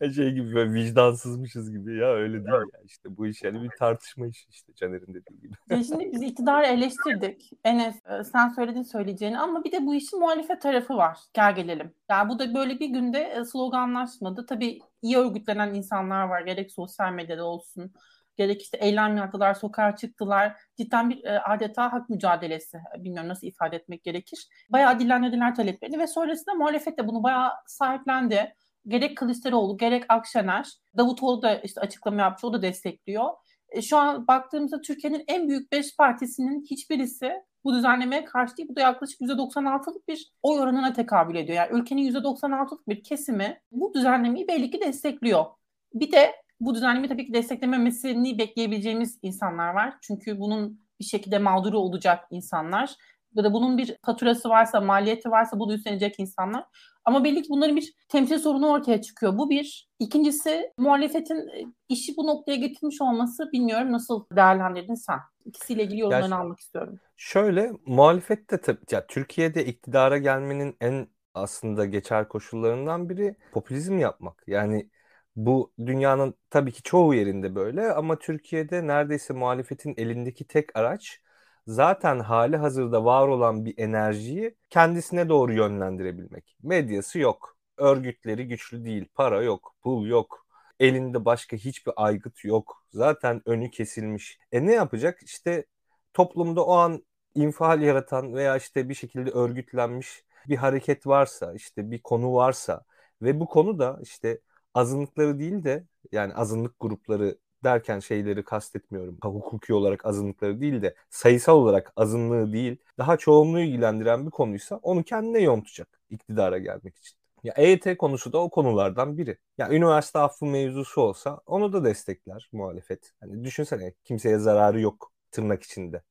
şey gibi böyle vicdansızmışız gibi ya öyle değil ya işte bu iş yani bir tartışma işi işte Caner'in dediği gibi. Ya şimdi biz iktidarı eleştirdik. Enes e, sen söyledin söyleyeceğini ama bir de bu işin muhalefet tarafı var. Gel gelelim. Yani bu da böyle bir günde e, sloganlaşmadı. Tabii iyi örgütlenen insanlar var. Gerek sosyal medyada olsun gerek işte eylem yaptılar, sokağa çıktılar. Cidden bir e, adeta hak mücadelesi. Bilmiyorum nasıl ifade etmek gerekir. Bayağı dillendirdiler taleplerini ve sonrasında muhalefet de bunu bayağı sahiplendi. Gerek Kılıçdaroğlu, gerek Akşener, Davutoğlu da işte açıklama yaptı, o da destekliyor. E, şu an baktığımızda Türkiye'nin en büyük beş partisinin hiçbirisi bu düzenlemeye karşı değil. Bu da yaklaşık %96'lık bir oy oranına tekabül ediyor. Yani ülkenin %96'lık bir kesimi bu düzenlemeyi belli ki destekliyor. Bir de bu düzenleme tabii ki desteklememesini bekleyebileceğimiz insanlar var. Çünkü bunun bir şekilde mağduru olacak insanlar. Ya da bunun bir faturası varsa, maliyeti varsa bunu üstlenecek insanlar. Ama belli ki bunların bir temsil sorunu ortaya çıkıyor. Bu bir. İkincisi muhalefetin e, işi bu noktaya getirmiş olması bilmiyorum nasıl değerlendirdin sen? İkisiyle ilgili yorumlarını ya, almak istiyorum. Şöyle muhalefet de tabii ya Türkiye'de iktidara gelmenin en aslında geçer koşullarından biri popülizm yapmak. Yani Bu dünyanın tabii ki çoğu yerinde böyle ama Türkiye'de neredeyse muhalefetin elindeki tek araç zaten hali hazırda var olan bir enerjiyi kendisine doğru yönlendirebilmek. Medyası yok, örgütleri güçlü değil, para yok, pul yok, elinde başka hiçbir aygıt yok. Zaten önü kesilmiş. E ne yapacak? İşte toplumda o an infial yaratan veya işte bir şekilde örgütlenmiş bir hareket varsa, işte bir konu varsa ve bu konu da işte azınlıkları değil de yani azınlık grupları derken şeyleri kastetmiyorum. Hukuki olarak azınlıkları değil de sayısal olarak azınlığı değil daha çoğunluğu ilgilendiren bir konuysa onu kendine yontacak iktidara gelmek için. Ya EYT konusu da o konulardan biri. Ya üniversite affı mevzusu olsa onu da destekler muhalefet. Hani düşünsene kimseye zararı yok tırnak içinde.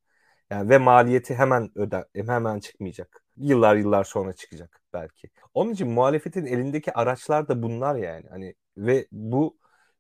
Yani ve maliyeti hemen öde hemen çıkmayacak. Yıllar yıllar sonra çıkacak belki. Onun için muhalefetin elindeki araçlar da bunlar yani. Hani ve bu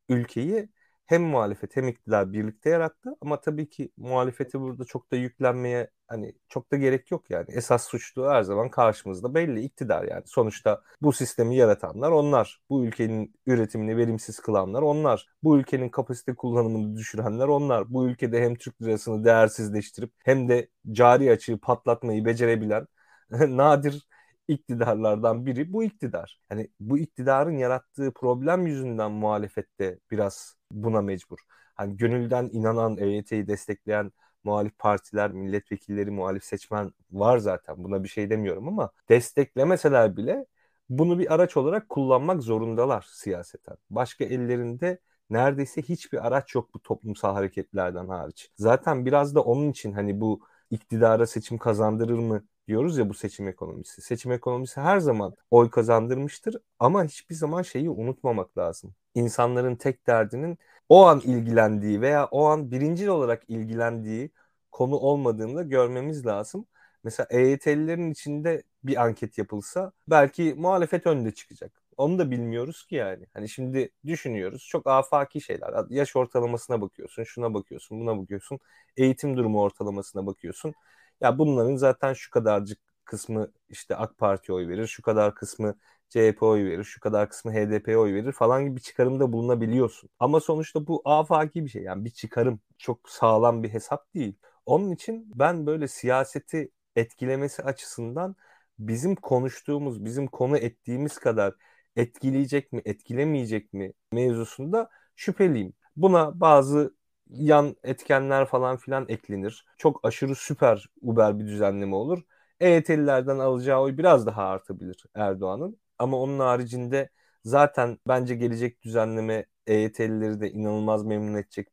ülkeyi hem muhalefet hem iktidar birlikte yarattı ama tabii ki muhalefeti burada çok da yüklenmeye hani çok da gerek yok yani. Esas suçlu her zaman karşımızda belli iktidar yani. Sonuçta bu sistemi yaratanlar onlar. Bu ülkenin üretimini verimsiz kılanlar onlar. Bu ülkenin kapasite kullanımını düşürenler onlar. Bu ülkede hem Türk lirasını değersizleştirip hem de cari açığı patlatmayı becerebilen nadir iktidarlardan biri bu iktidar. Yani bu iktidarın yarattığı problem yüzünden muhalefette biraz buna mecbur. Hani gönülden inanan, EYT'yi destekleyen muhalif partiler, milletvekilleri, muhalif seçmen var zaten. Buna bir şey demiyorum ama desteklemeseler bile bunu bir araç olarak kullanmak zorundalar siyaseten. Başka ellerinde neredeyse hiçbir araç yok bu toplumsal hareketlerden hariç. Zaten biraz da onun için hani bu iktidara seçim kazandırır mı diyoruz ya bu seçim ekonomisi. Seçim ekonomisi her zaman oy kazandırmıştır ama hiçbir zaman şeyi unutmamak lazım. İnsanların tek derdinin o an ilgilendiği veya o an birincil olarak ilgilendiği konu olmadığını da görmemiz lazım. Mesela EYT'lilerin içinde bir anket yapılsa belki muhalefet önde çıkacak. Onu da bilmiyoruz ki yani. Hani şimdi düşünüyoruz. Çok afaki şeyler. Yaş ortalamasına bakıyorsun, şuna bakıyorsun, buna bakıyorsun. Eğitim durumu ortalamasına bakıyorsun. Ya bunların zaten şu kadarcık kısmı işte AK Parti oy verir, şu kadar kısmı CHP oy verir, şu kadar kısmı HDP oy verir falan gibi bir çıkarımda bulunabiliyorsun. Ama sonuçta bu afaki bir şey yani bir çıkarım. Çok sağlam bir hesap değil. Onun için ben böyle siyaseti etkilemesi açısından bizim konuştuğumuz, bizim konu ettiğimiz kadar etkileyecek mi, etkilemeyecek mi mevzusunda şüpheliyim. Buna bazı yan etkenler falan filan eklenir. Çok aşırı süper uber bir düzenleme olur. EYT'lilerden alacağı oy biraz daha artabilir Erdoğan'ın. Ama onun haricinde zaten bence gelecek düzenleme EYT'lileri de inanılmaz memnun edecek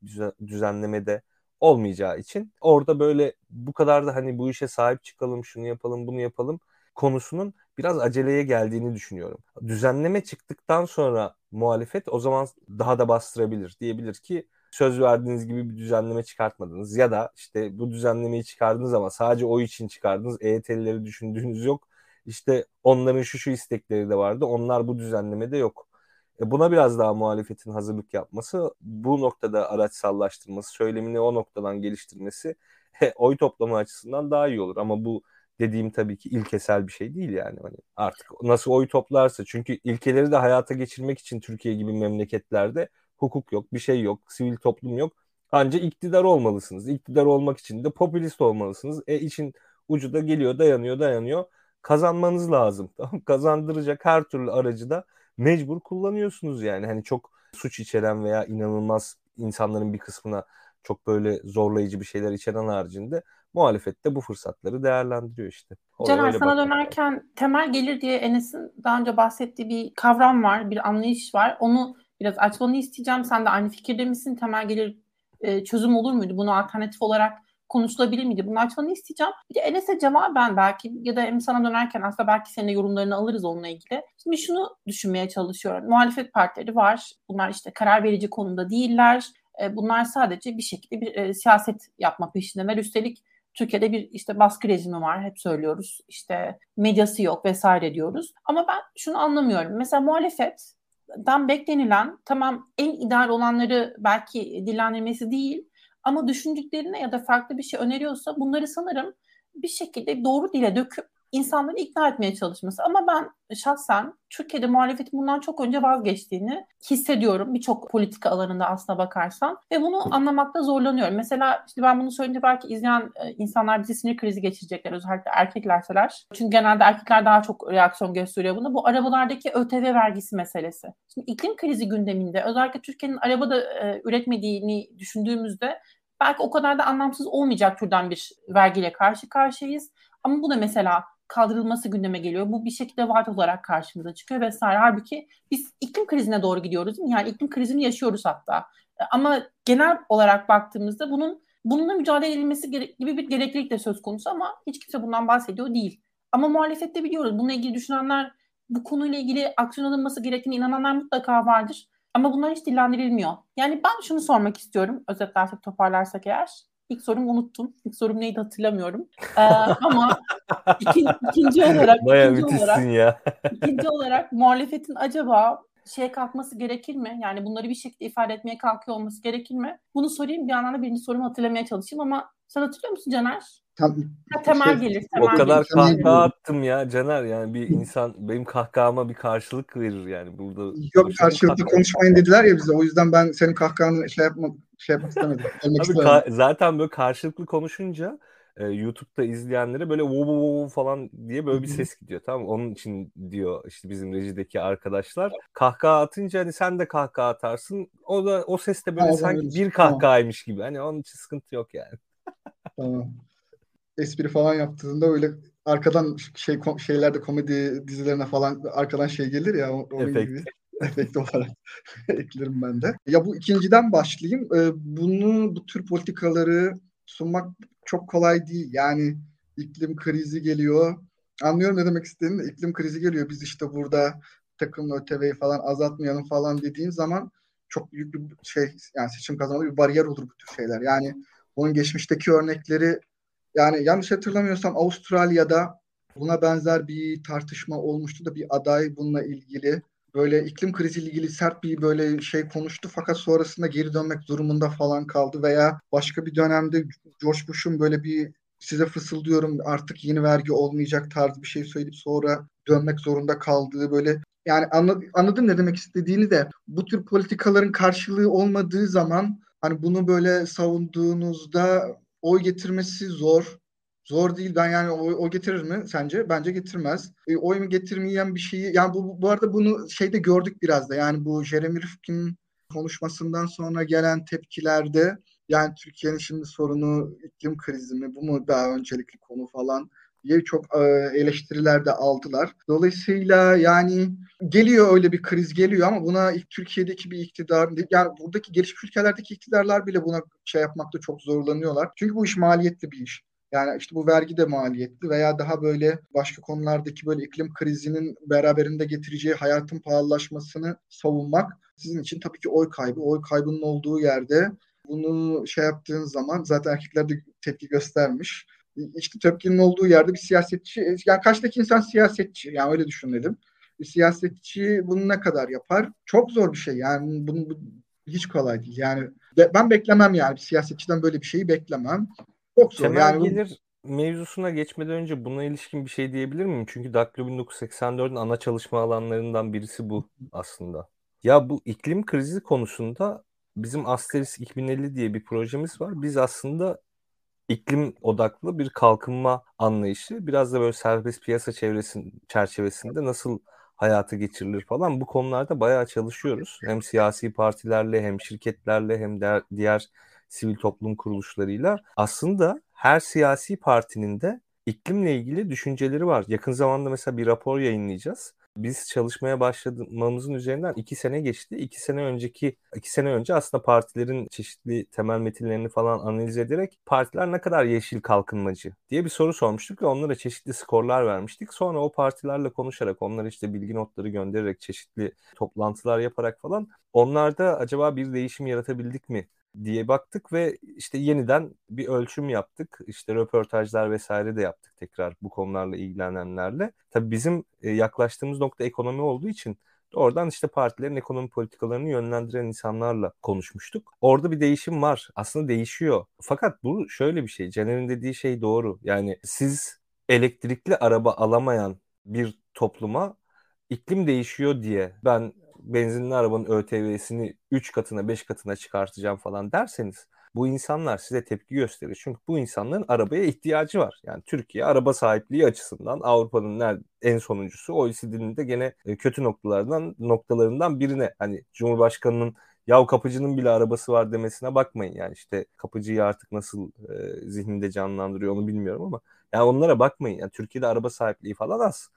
düzenleme de olmayacağı için orada böyle bu kadar da hani bu işe sahip çıkalım, şunu yapalım, bunu yapalım konusunun biraz aceleye geldiğini düşünüyorum. Düzenleme çıktıktan sonra muhalefet o zaman daha da bastırabilir. Diyebilir ki söz verdiğiniz gibi bir düzenleme çıkartmadınız ya da işte bu düzenlemeyi çıkardınız ama sadece o için çıkardınız. EYT'lileri düşündüğünüz yok. İşte onların şu şu istekleri de vardı. Onlar bu düzenlemede yok. E buna biraz daha muhalefetin hazırlık yapması, bu noktada araçsallaştırması, söylemini o noktadan geliştirmesi e, oy toplama açısından daha iyi olur. Ama bu dediğim tabii ki ilkesel bir şey değil yani. Hani artık nasıl oy toplarsa çünkü ilkeleri de hayata geçirmek için Türkiye gibi memleketlerde hukuk yok, bir şey yok, sivil toplum yok. Ancak iktidar olmalısınız. İktidar olmak için de popülist olmalısınız. E için ucu da geliyor, dayanıyor, dayanıyor. Kazanmanız lazım. Tamam Kazandıracak her türlü aracı da mecbur kullanıyorsunuz yani. Hani çok suç içeren veya inanılmaz insanların bir kısmına çok böyle zorlayıcı bir şeyler içeren haricinde muhalefette bu fırsatları değerlendiriyor işte. Caner sana dönerken temel gelir diye Enes'in daha önce bahsettiği bir kavram var, bir anlayış var. Onu biraz açmanı isteyeceğim. Sen de aynı fikirde misin? Temel gelir e, çözüm olur muydu? Bunu alternatif olarak konuşulabilir miydi? Bunu açmanı isteyeceğim. Bir de Enes'e cevaben belki ya da sana dönerken aslında belki senin yorumlarını alırız onunla ilgili. Şimdi şunu düşünmeye çalışıyorum. Muhalefet partileri var. Bunlar işte karar verici konumda değiller. E, bunlar sadece bir şekilde bir e, siyaset yapma peşindeler. Üstelik Türkiye'de bir işte baskı rejimi var hep söylüyoruz. İşte medyası yok vesaire diyoruz. Ama ben şunu anlamıyorum. Mesela muhalefet dan beklenilen tamam en ideal olanları belki dillendirmesi değil ama düşündüklerine ya da farklı bir şey öneriyorsa bunları sanırım bir şekilde doğru dile döküp insanları ikna etmeye çalışması. Ama ben şahsen Türkiye'de muhalefetin bundan çok önce vazgeçtiğini hissediyorum birçok politika alanında aslına bakarsan ve bunu anlamakta zorlanıyorum. Mesela işte ben bunu söyleyince belki izleyen e, insanlar bizi sinir krizi geçirecekler özellikle erkeklerseler. Çünkü genelde erkekler daha çok reaksiyon gösteriyor buna. Bu arabalardaki ÖTV vergisi meselesi. Şimdi iklim krizi gündeminde özellikle Türkiye'nin arabada e, üretmediğini düşündüğümüzde belki o kadar da anlamsız olmayacak türden bir vergiyle karşı karşıyayız. Ama bu da mesela kaldırılması gündeme geliyor. Bu bir şekilde vaat olarak karşımıza çıkıyor vesaire. Halbuki biz iklim krizine doğru gidiyoruz değil mi? Yani iklim krizini yaşıyoruz hatta. E, ama genel olarak baktığımızda bunun bununla mücadele edilmesi gibi bir gereklilik de söz konusu ama hiç kimse bundan bahsediyor değil. Ama muhalefette biliyoruz. Bununla ilgili düşünenler, bu konuyla ilgili aksiyon alınması gerektiğine inananlar mutlaka vardır. Ama bunlar hiç dillendirilmiyor. Yani ben şunu sormak istiyorum. Özetlersek toparlarsak eğer. İlk sorumu unuttum. İlk sorum neydi hatırlamıyorum. Ee, ama ikinci, ikinci olarak Baya ikinci olarak, ya. ikinci olarak muhalefetin acaba şeye kalkması gerekir mi? Yani bunları bir şekilde ifade etmeye kalkıyor olması gerekir mi? Bunu sorayım bir yandan da birinci sorumu hatırlamaya çalışayım ama sen hatırlıyor musun Caner? Tam, ha, temel şey, gelir. Temel o kadar gelir. kahkaha attım ya Caner yani bir insan benim kahkahama bir karşılık verir yani burada. Yok karşılıklı konuşmayın dediler ya bize o yüzden ben senin kahkahanı şey yapma şey yapmak istemedim. Abi ka- zaten böyle karşılıklı konuşunca e, YouTube'da izleyenlere böyle wow, wow, wow falan diye böyle bir ses gidiyor tamam Onun için diyor işte bizim rejideki arkadaşlar. Kahkaha atınca hani sen de kahkaha atarsın. O da o ses de böyle Ha, sanki bir kahkahaymış gibi. Hani onun için sıkıntı yok yani. Tamam. Espri falan yaptığında öyle arkadan şey şeylerde komedi dizilerine falan arkadan şey gelir ya onun Efekt. gibi efekt olarak eklerim ben de. Ya bu ikinciden başlayayım. Ee, bunu bu tür politikaları sunmak çok kolay değil. Yani iklim krizi geliyor. Anlıyorum ne demek istediğini. İklim krizi geliyor. Biz işte burada takım ÖTV'yi falan azaltmayalım falan dediğin zaman çok büyük bir şey yani seçim kazanma bir bariyer olur bu tür şeyler. Yani onun geçmişteki örnekleri yani yanlış hatırlamıyorsam Avustralya'da buna benzer bir tartışma olmuştu da bir aday bununla ilgili. Böyle iklim kriziyle ilgili sert bir böyle şey konuştu fakat sonrasında geri dönmek durumunda falan kaldı veya başka bir dönemde George Bush'un böyle bir size fısıldıyorum artık yeni vergi olmayacak tarzı bir şey söyleyip sonra dönmek zorunda kaldığı böyle. Yani anladım, anladım ne demek istediğini de bu tür politikaların karşılığı olmadığı zaman hani bunu böyle savunduğunuzda oy getirmesi zor. Zor değil. Ben yani oy, oy getirir mi sence? Bence getirmez. E, oy mu getirmeyen bir şeyi yani bu, bu arada bunu şeyde gördük biraz da. Yani bu Jeremy Rifkin'in konuşmasından sonra gelen tepkilerde yani Türkiye'nin şimdi sorunu iklim krizi mi? Bu mu daha öncelikli konu falan diye çok e, eleştiriler de aldılar. Dolayısıyla yani geliyor öyle bir kriz geliyor ama buna Türkiye'deki bir iktidar yani buradaki gelişmiş ülkelerdeki iktidarlar bile buna şey yapmakta çok zorlanıyorlar. Çünkü bu iş maliyetli bir iş. Yani işte bu vergi de maliyetli veya daha böyle başka konulardaki böyle iklim krizinin beraberinde getireceği hayatın pahalılaşmasını savunmak sizin için tabii ki oy kaybı. Oy kaybının olduğu yerde bunu şey yaptığın zaman zaten erkekler de tepki göstermiş. İşte tepkinin olduğu yerde bir siyasetçi, yani karşıdaki insan siyasetçi, yani öyle düşünelim. Bir siyasetçi bunu ne kadar yapar? Çok zor bir şey yani bunu bu, hiç kolay değil. Yani ben beklemem yani bir siyasetçiden böyle bir şeyi beklemem. Çok zor. Temel yani gelir mevzusuna geçmeden önce buna ilişkin bir şey diyebilir miyim? Çünkü Daktilo 1984'ün ana çalışma alanlarından birisi bu aslında. Ya bu iklim krizi konusunda bizim Asteris 2050 diye bir projemiz var. Biz aslında iklim odaklı bir kalkınma anlayışı biraz da böyle serbest piyasa çevresin, çerçevesinde nasıl hayata geçirilir falan bu konularda bayağı çalışıyoruz. Hem siyasi partilerle hem şirketlerle hem de diğer sivil toplum kuruluşlarıyla. Aslında her siyasi partinin de iklimle ilgili düşünceleri var. Yakın zamanda mesela bir rapor yayınlayacağız biz çalışmaya başlamamızın üzerinden iki sene geçti. İki sene önceki iki sene önce aslında partilerin çeşitli temel metinlerini falan analiz ederek partiler ne kadar yeşil kalkınmacı diye bir soru sormuştuk ve onlara çeşitli skorlar vermiştik. Sonra o partilerle konuşarak onlara işte bilgi notları göndererek çeşitli toplantılar yaparak falan onlarda acaba bir değişim yaratabildik mi diye baktık ve işte yeniden bir ölçüm yaptık. İşte röportajlar vesaire de yaptık tekrar bu konularla ilgilenenlerle. Tabii bizim e, yaklaştığımız nokta ekonomi olduğu için Oradan işte partilerin ekonomi politikalarını yönlendiren insanlarla konuşmuştuk. Orada bir değişim var. Aslında değişiyor. Fakat bu şöyle bir şey. Caner'in dediği şey doğru. Yani siz elektrikli araba alamayan bir topluma iklim değişiyor diye ben benzinli arabanın ÖTV'sini 3 katına 5 katına çıkartacağım falan derseniz bu insanlar size tepki gösterir. Çünkü bu insanların arabaya ihtiyacı var. Yani Türkiye araba sahipliği açısından Avrupa'nın en sonuncusu OECD'nin de gene e, kötü noktalardan noktalarından birine hani Cumhurbaşkanının yav kapıcının bile arabası var demesine bakmayın. Yani işte kapıcıyı artık nasıl e, zihninde canlandırıyor onu bilmiyorum ama yani onlara bakmayın. Yani Türkiye'de araba sahipliği falan az.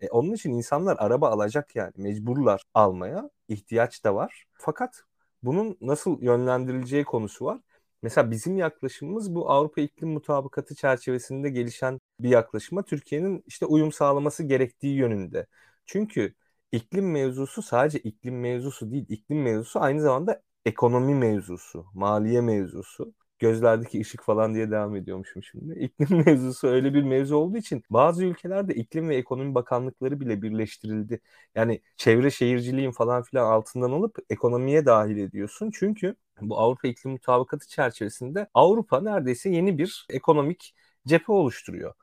E, onun için insanlar araba alacak yani mecburlar almaya ihtiyaç da var. Fakat bunun nasıl yönlendirileceği konusu var. Mesela bizim yaklaşımımız bu Avrupa İklim Mutabakatı çerçevesinde gelişen bir yaklaşıma Türkiye'nin işte uyum sağlaması gerektiği yönünde. Çünkü iklim mevzusu sadece iklim mevzusu değil, iklim mevzusu aynı zamanda ekonomi mevzusu, maliye mevzusu gözlerdeki ışık falan diye devam ediyormuşum şimdi. İklim mevzusu öyle bir mevzu olduğu için bazı ülkelerde iklim ve ekonomi bakanlıkları bile birleştirildi. Yani çevre şehirciliğin falan filan altından alıp ekonomiye dahil ediyorsun. Çünkü bu Avrupa İklim Mutabakatı çerçevesinde Avrupa neredeyse yeni bir ekonomik cephe oluşturuyor.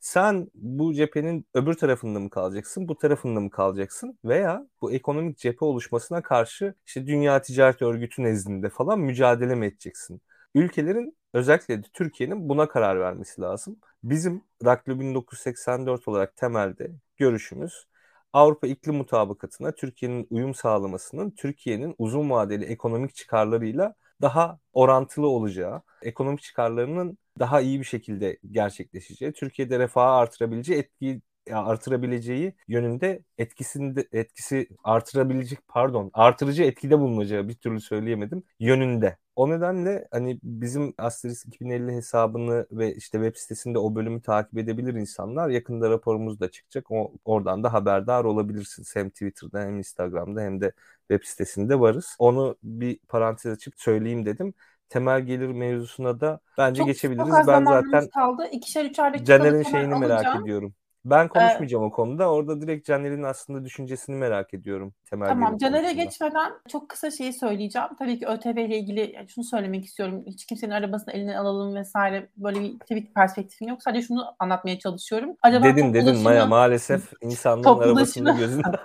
Sen bu cephenin öbür tarafında mı kalacaksın, bu tarafında mı kalacaksın veya bu ekonomik cephe oluşmasına karşı işte Dünya Ticaret Örgütü nezdinde falan mücadele mi edeceksin? Ülkelerin özellikle de Türkiye'nin buna karar vermesi lazım. Bizim Raklı 1984 olarak temelde görüşümüz Avrupa İklim Mutabakatı'na Türkiye'nin uyum sağlamasının Türkiye'nin uzun vadeli ekonomik çıkarlarıyla daha orantılı olacağı, ekonomik çıkarlarının daha iyi bir şekilde gerçekleşeceği, Türkiye'de refahı artırabileceği etkiyi artırabileceği yönünde etkisinde etkisi artırabilecek pardon artırıcı etkide bulunacağı bir türlü söyleyemedim yönünde. O nedenle hani bizim Asterisk 2050 hesabını ve işte web sitesinde o bölümü takip edebilir insanlar. Yakında raporumuz da çıkacak. O, oradan da haberdar olabilirsiniz. Hem Twitter'da hem Instagram'da hem de web sitesinde varız. Onu bir parantez açıp söyleyeyim dedim temel gelir mevzusuna da bence çok, geçebiliriz. Çok az ben zaten kaldı. İkişer üçer dakikalık Caner'in şeyini alacağım. merak ediyorum. Ben konuşmayacağım ee, o konuda. Orada direkt Caner'in aslında düşüncesini merak ediyorum. Temel tamam Caner'e geçmeden çok kısa şeyi söyleyeceğim. Tabii ki ÖTV ile ilgili yani şunu söylemek istiyorum. Hiç kimsenin arabasını eline alalım vesaire böyle bir tabii ki perspektifim yok. Sadece şunu anlatmaya çalışıyorum. Acaba dedin dedin Maya maalesef insanların arabasında gözünde.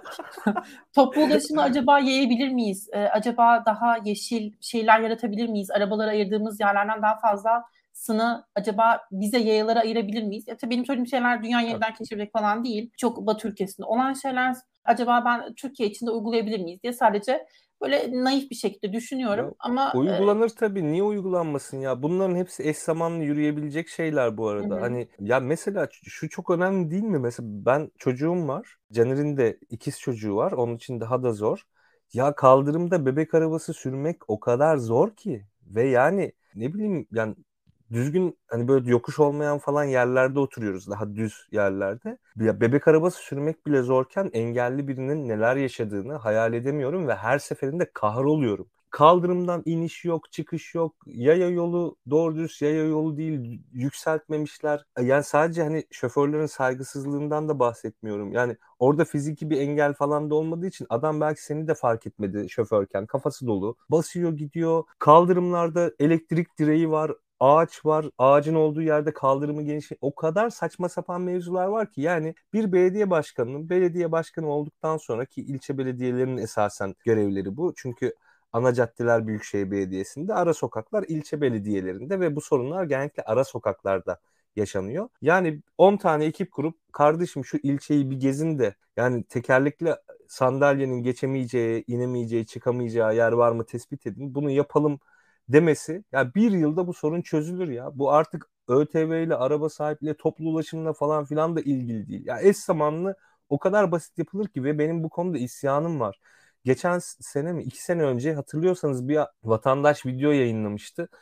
toplu ulaşımı acaba yayabilir miyiz? Ee, acaba daha yeşil şeyler yaratabilir miyiz? Arabalara ayırdığımız yerlerden daha fazla sını acaba bize yayalara ayırabilir miyiz? Ya tabii benim söylediğim şeyler dünya yeniden keşfetmek falan değil. Çok Batı ülkesinde olan şeyler. Acaba ben Türkiye içinde uygulayabilir miyiz diye sadece böyle naif bir şekilde düşünüyorum. Ya, ama uygulanır e... tabii. Niye uygulanmasın ya? Bunların hepsi eş zamanlı yürüyebilecek şeyler bu arada. Hı-hı. hani ya mesela şu çok önemli değil mi? Mesela ben çocuğum var. Caner'in de ikiz çocuğu var. Onun için daha da zor. Ya kaldırımda bebek arabası sürmek o kadar zor ki ve yani ne bileyim yani düzgün hani böyle yokuş olmayan falan yerlerde oturuyoruz daha düz yerlerde. Ya bebek arabası sürmek bile zorken engelli birinin neler yaşadığını hayal edemiyorum ve her seferinde kahroluyorum. Kaldırımdan iniş yok, çıkış yok. Yaya yolu doğru düz yaya yolu değil, yükseltmemişler. Yani sadece hani şoförlerin saygısızlığından da bahsetmiyorum. Yani orada fiziki bir engel falan da olmadığı için adam belki seni de fark etmedi şoförken. Kafası dolu. Basıyor gidiyor. Kaldırımlarda elektrik direği var ağaç var. Ağacın olduğu yerde kaldırımı geniş. O kadar saçma sapan mevzular var ki yani bir belediye başkanının belediye başkanı olduktan sonraki ilçe belediyelerinin esasen görevleri bu. Çünkü ana caddeler Büyükşehir Belediyesi'nde, ara sokaklar ilçe belediyelerinde ve bu sorunlar genellikle ara sokaklarda yaşanıyor. Yani 10 tane ekip kurup kardeşim şu ilçeyi bir gezin de yani tekerlekli sandalyenin geçemeyeceği, inemeyeceği, çıkamayacağı yer var mı tespit edin. Bunu yapalım demesi ya bir yılda bu sorun çözülür ya. Bu artık ÖTV ile araba sahipliği toplu ulaşımla falan filan da ilgili değil. Ya eş zamanlı o kadar basit yapılır ki ve benim bu konuda isyanım var. Geçen sene mi iki sene önce hatırlıyorsanız bir vatandaş video yayınlamıştı.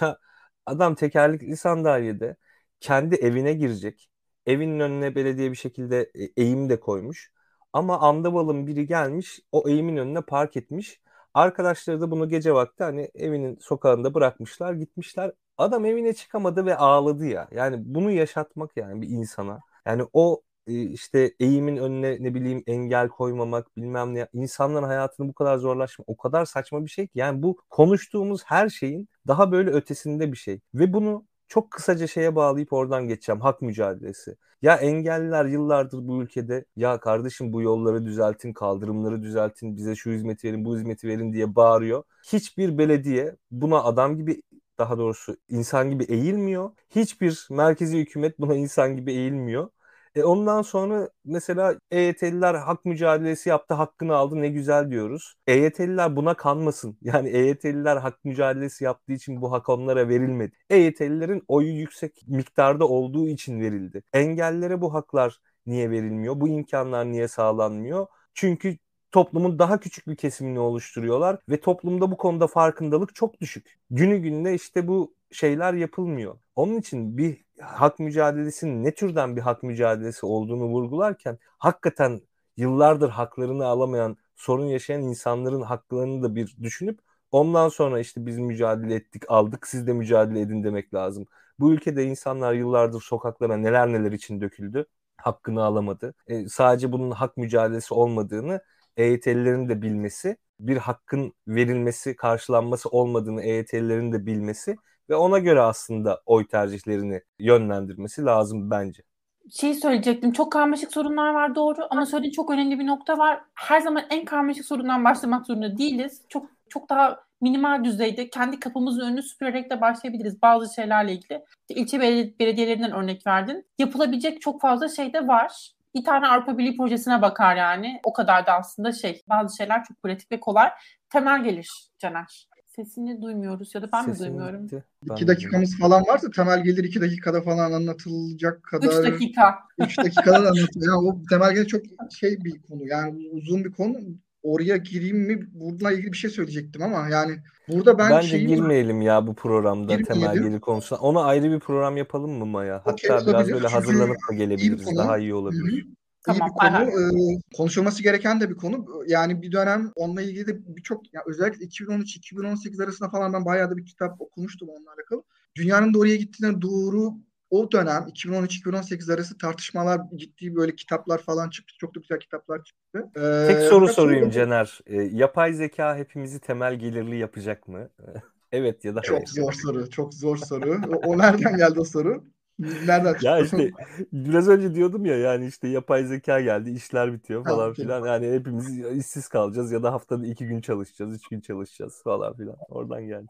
Ya adam tekerlekli sandalyede kendi evine girecek. Evinin önüne belediye bir şekilde e, eğim de koymuş. Ama andavalın biri gelmiş o eğimin önüne park etmiş Arkadaşları da bunu gece vakti hani evinin sokağında bırakmışlar gitmişler. Adam evine çıkamadı ve ağladı ya. Yani bunu yaşatmak yani bir insana. Yani o e, işte eğimin önüne ne bileyim engel koymamak bilmem ne insanların hayatını bu kadar zorlaşma o kadar saçma bir şey ki yani bu konuştuğumuz her şeyin daha böyle ötesinde bir şey ve bunu çok kısaca şeye bağlayıp oradan geçeceğim. Hak mücadelesi. Ya engelliler yıllardır bu ülkede ya kardeşim bu yolları düzeltin, kaldırımları düzeltin, bize şu hizmeti verin, bu hizmeti verin diye bağırıyor. Hiçbir belediye buna adam gibi daha doğrusu insan gibi eğilmiyor. Hiçbir merkezi hükümet buna insan gibi eğilmiyor. E ondan sonra mesela EYT'liler hak mücadelesi yaptı, hakkını aldı ne güzel diyoruz. EYT'liler buna kanmasın. Yani EYT'liler hak mücadelesi yaptığı için bu hak onlara verilmedi. EYT'lilerin oyu yüksek miktarda olduğu için verildi. Engellere bu haklar niye verilmiyor? Bu imkanlar niye sağlanmıyor? Çünkü toplumun daha küçük bir kesimini oluşturuyorlar ve toplumda bu konuda farkındalık çok düşük. Günü gününe işte bu şeyler yapılmıyor. Onun için bir hak mücadelesinin ne türden bir hak mücadelesi olduğunu vurgularken hakikaten yıllardır haklarını alamayan, sorun yaşayan insanların haklarını da bir düşünüp ondan sonra işte biz mücadele ettik, aldık, siz de mücadele edin demek lazım. Bu ülkede insanlar yıllardır sokaklara neler neler için döküldü, hakkını alamadı. E, sadece bunun hak mücadelesi olmadığını EYT'lilerin de bilmesi, bir hakkın verilmesi, karşılanması olmadığını EYT'lilerin de bilmesi ve ona göre aslında oy tercihlerini yönlendirmesi lazım bence. Şey söyleyecektim. Çok karmaşık sorunlar var doğru ama söylediğin çok önemli bir nokta var. Her zaman en karmaşık sorundan başlamak zorunda değiliz. Çok çok daha minimal düzeyde kendi kapımızın önünü süpürerek de başlayabiliriz bazı şeylerle ilgili. İlçe belediyelerinden örnek verdin. Yapılabilecek çok fazla şey de var. Bir tane Avrupa Birliği projesine bakar yani. O kadar da aslında şey. Bazı şeyler çok pratik ve kolay. Temel gelir Caner. Sesini duymuyoruz ya da ben Sesini mi duymuyorum? Gitti. İki dakikamız falan varsa temel gelir iki dakikada falan anlatılacak kadar. Üç dakika. Üç dakikada anlatılıyor. Yani o temel gelir çok şey bir konu. Yani uzun bir konu. Oraya gireyim mi? Bununla ilgili bir şey söyleyecektim ama yani burada ben Bence şeyi... girmeyelim ya bu programda girmeyelim. temel gelir konusuna. Ona ayrı bir program yapalım mı Maya? Hatta okay, biraz böyle hazırlanıp da gelebiliriz. İyi Daha iyi olabilir. Hı-hı. Tamam, iyi bir konu. Ee, konuşulması gereken de bir konu. Yani bir dönem onunla ilgili de birçok yani özellikle 2013-2018 arasında falan ben bayağı da bir kitap okumuştum onunla alakalı. Dünyanın da oraya gittiğine doğru o dönem 2013-2018 arası tartışmalar ciddi böyle kitaplar falan çıktı. Çok da güzel kitaplar çıktı. Ee, Tek soru sorayım soru... Cener. Ee, yapay zeka hepimizi temel gelirli yapacak mı? evet ya da Çok hayır. zor soru. Çok zor soru. o, o nereden geldi o soru? Nereden Ya işte biraz önce diyordum ya yani işte yapay zeka geldi işler bitiyor falan ha, filan. Yani hepimiz işsiz kalacağız ya da haftada iki gün çalışacağız, üç gün çalışacağız falan filan. Oradan geldi.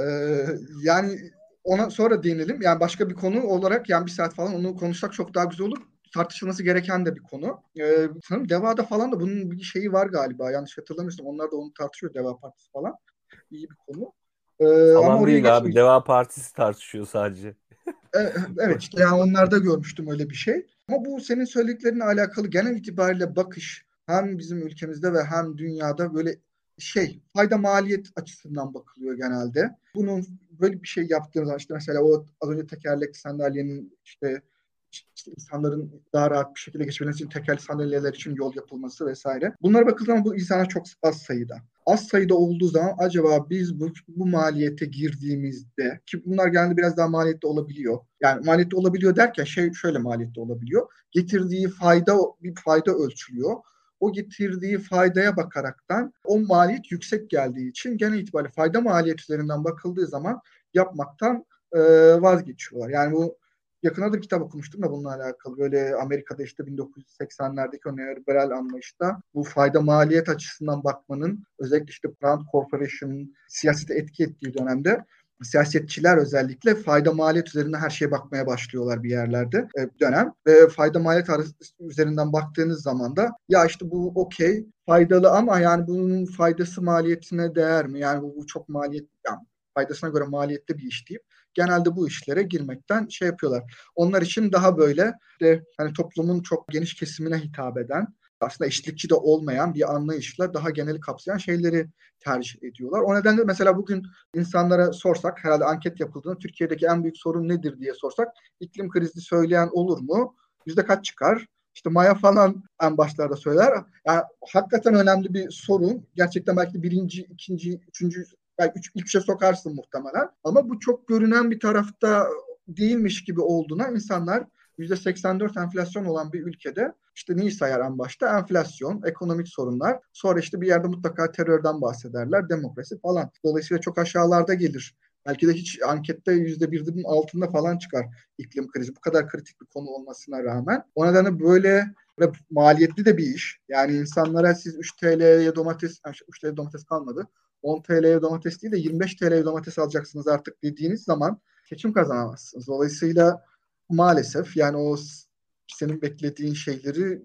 Ee, yani ona sonra değinelim. Yani başka bir konu olarak yani bir saat falan onu konuşsak çok daha güzel olur. Tartışılması gereken de bir konu. Ee, sanırım Deva'da falan da bunun bir şeyi var galiba. Yanlış hatırlamıyorsam onlar da onu tartışıyor Deva Partisi falan. İyi bir konu. Ee, tamam ama değil abi. Deva Partisi tartışıyor sadece. Evet işte yani onlarda görmüştüm öyle bir şey. Ama bu senin söylediklerinle alakalı genel itibariyle bakış hem bizim ülkemizde ve hem dünyada böyle şey fayda maliyet açısından bakılıyor genelde. Bunun böyle bir şey yaptığınız zaman işte mesela o az önce tekerlekli sandalyenin işte işte insanların daha rahat bir şekilde geçebilmesi için tekerlekli sandalyeler için yol yapılması vesaire. Bunlara bakıldığı zaman bu insanlar çok az sayıda. Az sayıda olduğu zaman acaba biz bu, bu maliyete girdiğimizde ki bunlar genelde biraz daha maliyetli olabiliyor. Yani maliyetli olabiliyor derken şey şöyle maliyetli olabiliyor. Getirdiği fayda bir fayda ölçülüyor o getirdiği faydaya bakaraktan o maliyet yüksek geldiği için genel itibariyle fayda maliyet üzerinden bakıldığı zaman yapmaktan e, vazgeçiyorlar. Yani bu yakında da kitap okumuştum da bununla alakalı. Böyle Amerika'da işte 1980'lerdeki o neoliberal anlayışta bu fayda maliyet açısından bakmanın özellikle işte Brand Corporation'ın siyasete etki ettiği dönemde siyasetçiler özellikle fayda maliyet üzerine her şeye bakmaya başlıyorlar bir yerlerde e, dönem ve fayda maliyet üzerinden baktığınız zaman da ya işte bu okey faydalı ama yani bunun faydası maliyetine değer mi? Yani bu, bu çok maliyet yani faydasına göre maliyette bir iş deyip genelde bu işlere girmekten şey yapıyorlar. Onlar için daha böyle de hani toplumun çok geniş kesimine hitap eden aslında eşitlikçi de olmayan bir anlayışla daha genel kapsayan şeyleri tercih ediyorlar. O nedenle mesela bugün insanlara sorsak herhalde anket yapıldığında Türkiye'deki en büyük sorun nedir diye sorsak iklim krizi söyleyen olur mu? Yüzde kaç çıkar? İşte Maya falan en başlarda söyler. Yani hakikaten önemli bir sorun. Gerçekten belki birinci, ikinci, üçüncü, belki üç, şey sokarsın muhtemelen. Ama bu çok görünen bir tarafta değilmiş gibi olduğuna insanlar %84 enflasyon olan bir ülkede işte neyi sayar en başta? Enflasyon, ekonomik sorunlar. Sonra işte bir yerde mutlaka terörden bahsederler, demokrasi falan. Dolayısıyla çok aşağılarda gelir Belki de hiç ankette yüzde birinin altında falan çıkar iklim krizi. Bu kadar kritik bir konu olmasına rağmen. O nedenle böyle ve maliyetli de bir iş. Yani insanlara siz 3 TL'ye domates, 3 TL domates kalmadı. 10 TL'ye domates değil de 25 TL'ye domates alacaksınız artık dediğiniz zaman seçim kazanamazsınız. Dolayısıyla maalesef yani o senin beklediğin şeyleri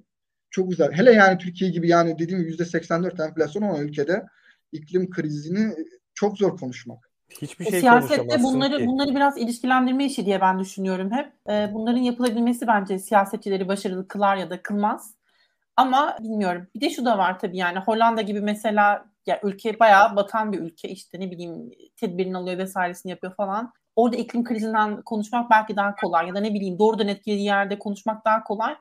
çok güzel. Hele yani Türkiye gibi yani dediğim gibi %84 enflasyon olan ülkede iklim krizini çok zor konuşmak. Hiçbir şey Siyasette bunları ki. bunları biraz ilişkilendirme işi diye ben düşünüyorum hep. Ee, bunların yapılabilmesi bence siyasetçileri başarılı kılar ya da kılmaz. Ama bilmiyorum. Bir de şu da var tabii yani Hollanda gibi mesela ya ülke bayağı batan bir ülke işte ne bileyim tedbirini alıyor vesairesini yapıyor falan. Orada iklim krizinden konuşmak belki daha kolay ya da ne bileyim doğrudan etkili yerde konuşmak daha kolay.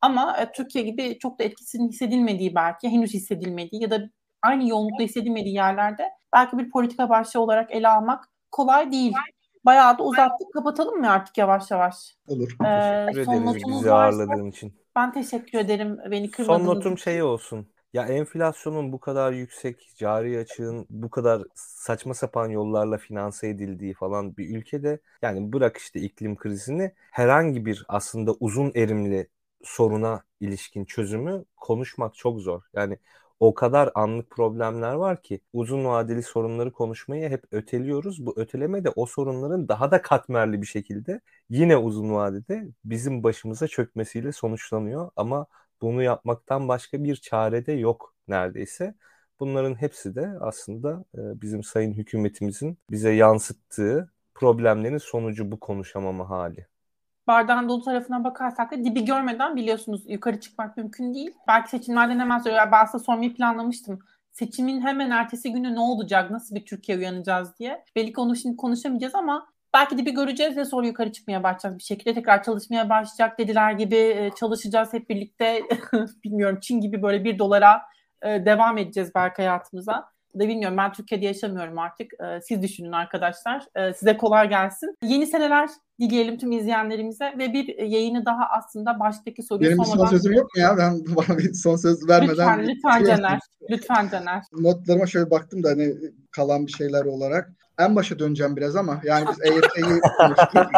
Ama e, Türkiye gibi çok da etkisinin hissedilmediği belki henüz hissedilmediği ya da aynı yoğunlukta hissedilmediği yerlerde belki bir politika başlığı olarak ele almak kolay değil. Bayağı da uzattık. Kapatalım mı artık yavaş yavaş? Olur. Ee, teşekkür son ederiz bizi ağırladığın için. Ben teşekkür ederim beni kırmadığınız Son notum şey olsun. Ya enflasyonun bu kadar yüksek, cari açığın bu kadar saçma sapan yollarla finanse edildiği falan bir ülkede yani bırak işte iklim krizini herhangi bir aslında uzun erimli soruna ilişkin çözümü konuşmak çok zor. Yani o kadar anlık problemler var ki uzun vadeli sorunları konuşmayı hep öteliyoruz. Bu öteleme de o sorunların daha da katmerli bir şekilde yine uzun vadede bizim başımıza çökmesiyle sonuçlanıyor. Ama bunu yapmaktan başka bir çare de yok neredeyse. Bunların hepsi de aslında e, bizim sayın hükümetimizin bize yansıttığı problemlerin sonucu bu konuşamama hali bardağın dolu tarafına bakarsak da dibi görmeden biliyorsunuz yukarı çıkmak mümkün değil. Belki seçimlerden hemen sonra ben size sormayı planlamıştım. Seçimin hemen ertesi günü ne olacak, nasıl bir Türkiye uyanacağız diye. Belki onu şimdi konuşamayacağız ama belki dibi göreceğiz ve sonra yukarı çıkmaya başlayacağız bir şekilde. Tekrar çalışmaya başlayacak dediler gibi e, çalışacağız hep birlikte. Bilmiyorum Çin gibi böyle bir dolara e, devam edeceğiz belki hayatımıza da bilmiyorum ben Türkiye'de yaşamıyorum artık. Ee, siz düşünün arkadaşlar. Ee, size kolay gelsin. Yeni seneler dileyelim tüm izleyenlerimize ve bir yayını daha aslında baştaki soruyu Benim son sözüm yok mu ya? Ben bana bir son söz vermeden... Lütfen, lütfen Caner. Lütfen Caner. Notlarıma şöyle baktım da hani kalan bir şeyler olarak. En başa döneceğim biraz ama yani biz EYT'yi konuştuk.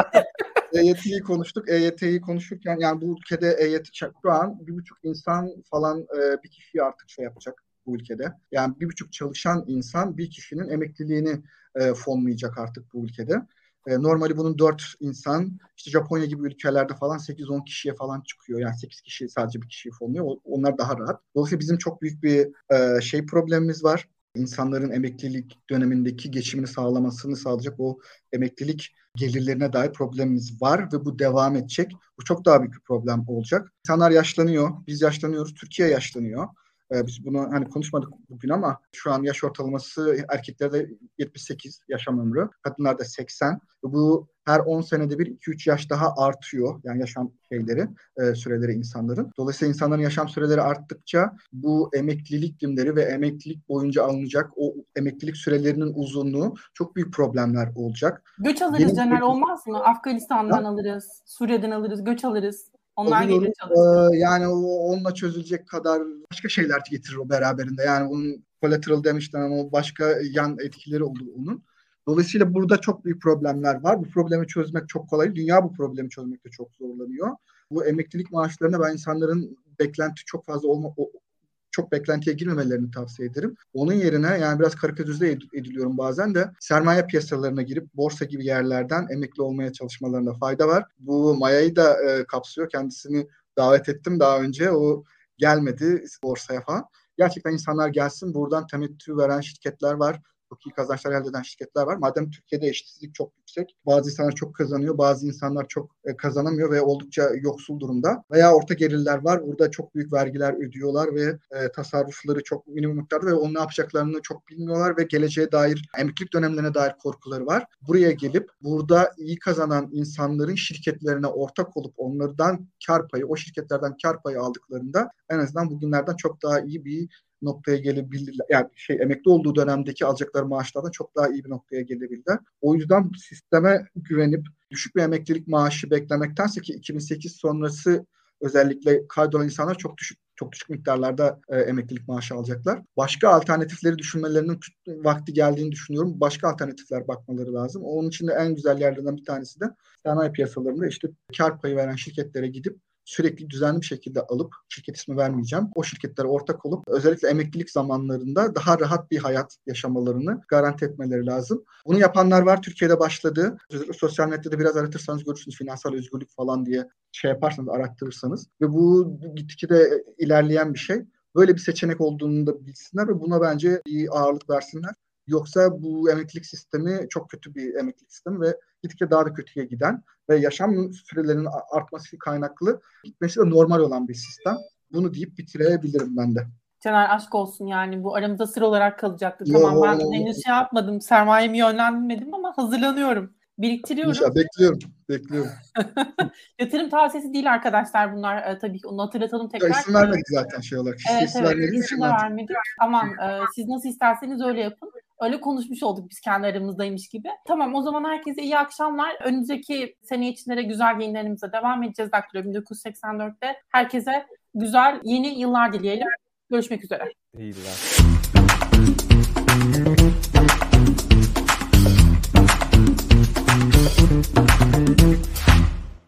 EYT'yi konuştuk. EYT'yi konuşurken yani bu ülkede EYT şu an bir buçuk insan falan e, bir kişi artık şey yapacak bu ülkede. Yani bir buçuk çalışan insan bir kişinin emekliliğini e, fonlayacak artık bu ülkede. E, normali bunun dört insan işte Japonya gibi ülkelerde falan 8-10 kişiye falan çıkıyor. Yani 8 kişi sadece bir kişiyi fonluyor. Onlar daha rahat. Dolayısıyla bizim çok büyük bir e, şey problemimiz var. İnsanların emeklilik dönemindeki geçimini sağlamasını sağlayacak o emeklilik gelirlerine dair problemimiz var ve bu devam edecek. Bu çok daha büyük bir problem olacak. İnsanlar yaşlanıyor, biz yaşlanıyoruz, Türkiye yaşlanıyor. Ee, biz bunu hani konuşmadık bugün ama şu an yaş ortalaması erkeklerde 78 yaşam ömrü, kadınlarda 80. Bu her 10 senede bir 2-3 yaş daha artıyor. Yani yaşam şeyleri, e, süreleri insanların. Dolayısıyla insanların yaşam süreleri arttıkça bu emeklilik dimleri ve emeklilik boyunca alınacak o emeklilik sürelerinin uzunluğu çok büyük problemler olacak. Göç alırız Caner olmaz mı? Afganistan'dan ya. alırız, Suriye'den alırız, göç alırız. Onlar Olur, ee, yani o, onunla çözülecek kadar başka şeyler getirir o beraberinde. Yani onun collateral demişten ama başka yan etkileri olur onun. Dolayısıyla burada çok büyük problemler var. Bu problemi çözmek çok kolay. Dünya bu problemi çözmekte çok zorlanıyor. Bu emeklilik maaşlarına ben insanların beklenti çok fazla olma, çok beklentiye girmemelerini tavsiye ederim. Onun yerine yani biraz karikatürize ediliyorum bazen de sermaye piyasalarına girip borsa gibi yerlerden emekli olmaya çalışmalarında fayda var. Bu Maya'yı da e, kapsıyor. Kendisini davet ettim daha önce. O gelmedi borsaya falan. Gerçekten insanlar gelsin. Buradan temettü veren şirketler var çok iyi kazançlar elde eden şirketler var. Madem Türkiye'de eşitsizlik çok yüksek, bazı insanlar çok kazanıyor, bazı insanlar çok e, kazanamıyor ve oldukça yoksul durumda. Veya orta gelirler var, burada çok büyük vergiler ödüyorlar ve e, tasarrufları çok minimum miktarda ve onu ne yapacaklarını çok bilmiyorlar ve geleceğe dair, emeklilik dönemlerine dair korkuları var. Buraya gelip burada iyi kazanan insanların şirketlerine ortak olup onlardan kar payı, o şirketlerden kar payı aldıklarında en azından bugünlerden çok daha iyi bir noktaya gelebilirler. Yani şey emekli olduğu dönemdeki alacakları maaşlardan çok daha iyi bir noktaya gelebilirler. O yüzden sisteme güvenip düşük bir emeklilik maaşı beklemektense ki 2008 sonrası özellikle kaydolan insanlar çok düşük çok düşük miktarlarda e, emeklilik maaşı alacaklar. Başka alternatifleri düşünmelerinin vakti geldiğini düşünüyorum. Başka alternatifler bakmaları lazım. Onun için de en güzel yerlerden bir tanesi de sanayi piyasalarında işte kar payı veren şirketlere gidip sürekli düzenli bir şekilde alıp şirket ismi vermeyeceğim. O şirketlere ortak olup özellikle emeklilik zamanlarında daha rahat bir hayat yaşamalarını garanti etmeleri lazım. Bunu yapanlar var. Türkiye'de başladı. Sosyal medyada biraz aratırsanız görürsünüz finansal özgürlük falan diye şey yaparsanız arattırırsanız ve bu gittikçe de ilerleyen bir şey. Böyle bir seçenek olduğunu da bilsinler ve buna bence bir ağırlık versinler. Yoksa bu emeklilik sistemi çok kötü bir emeklilik sistemi ve gittikçe daha da kötüye giden ve yaşam sürelerinin artması kaynaklı gitmesi de normal olan bir sistem. Bunu deyip bitirebilirim ben de. Caner aşk olsun yani bu aramızda sır olarak kalacaktı. Yo. Tamam ben henüz şey yapmadım sermayemi yönlendirmedim ama hazırlanıyorum. Biriktiriyorum. İnşallah bekliyorum. Bekliyorum. Yatırım tavsiyesi değil arkadaşlar bunlar. E, tabii ki onu hatırlatalım tekrar. Ya isim vermedik zaten şey olarak. Evet, isim evet isim de vermedik. Aman e, siz nasıl isterseniz öyle yapın. Öyle konuşmuş olduk biz kendi aramızdaymış gibi. Tamam o zaman herkese iyi akşamlar. Önümüzdeki sene içinde güzel yayınlarımıza devam edeceğiz. Daktilo 1984'te herkese güzel yeni yıllar dileyelim. Görüşmek üzere. İyi yıllar.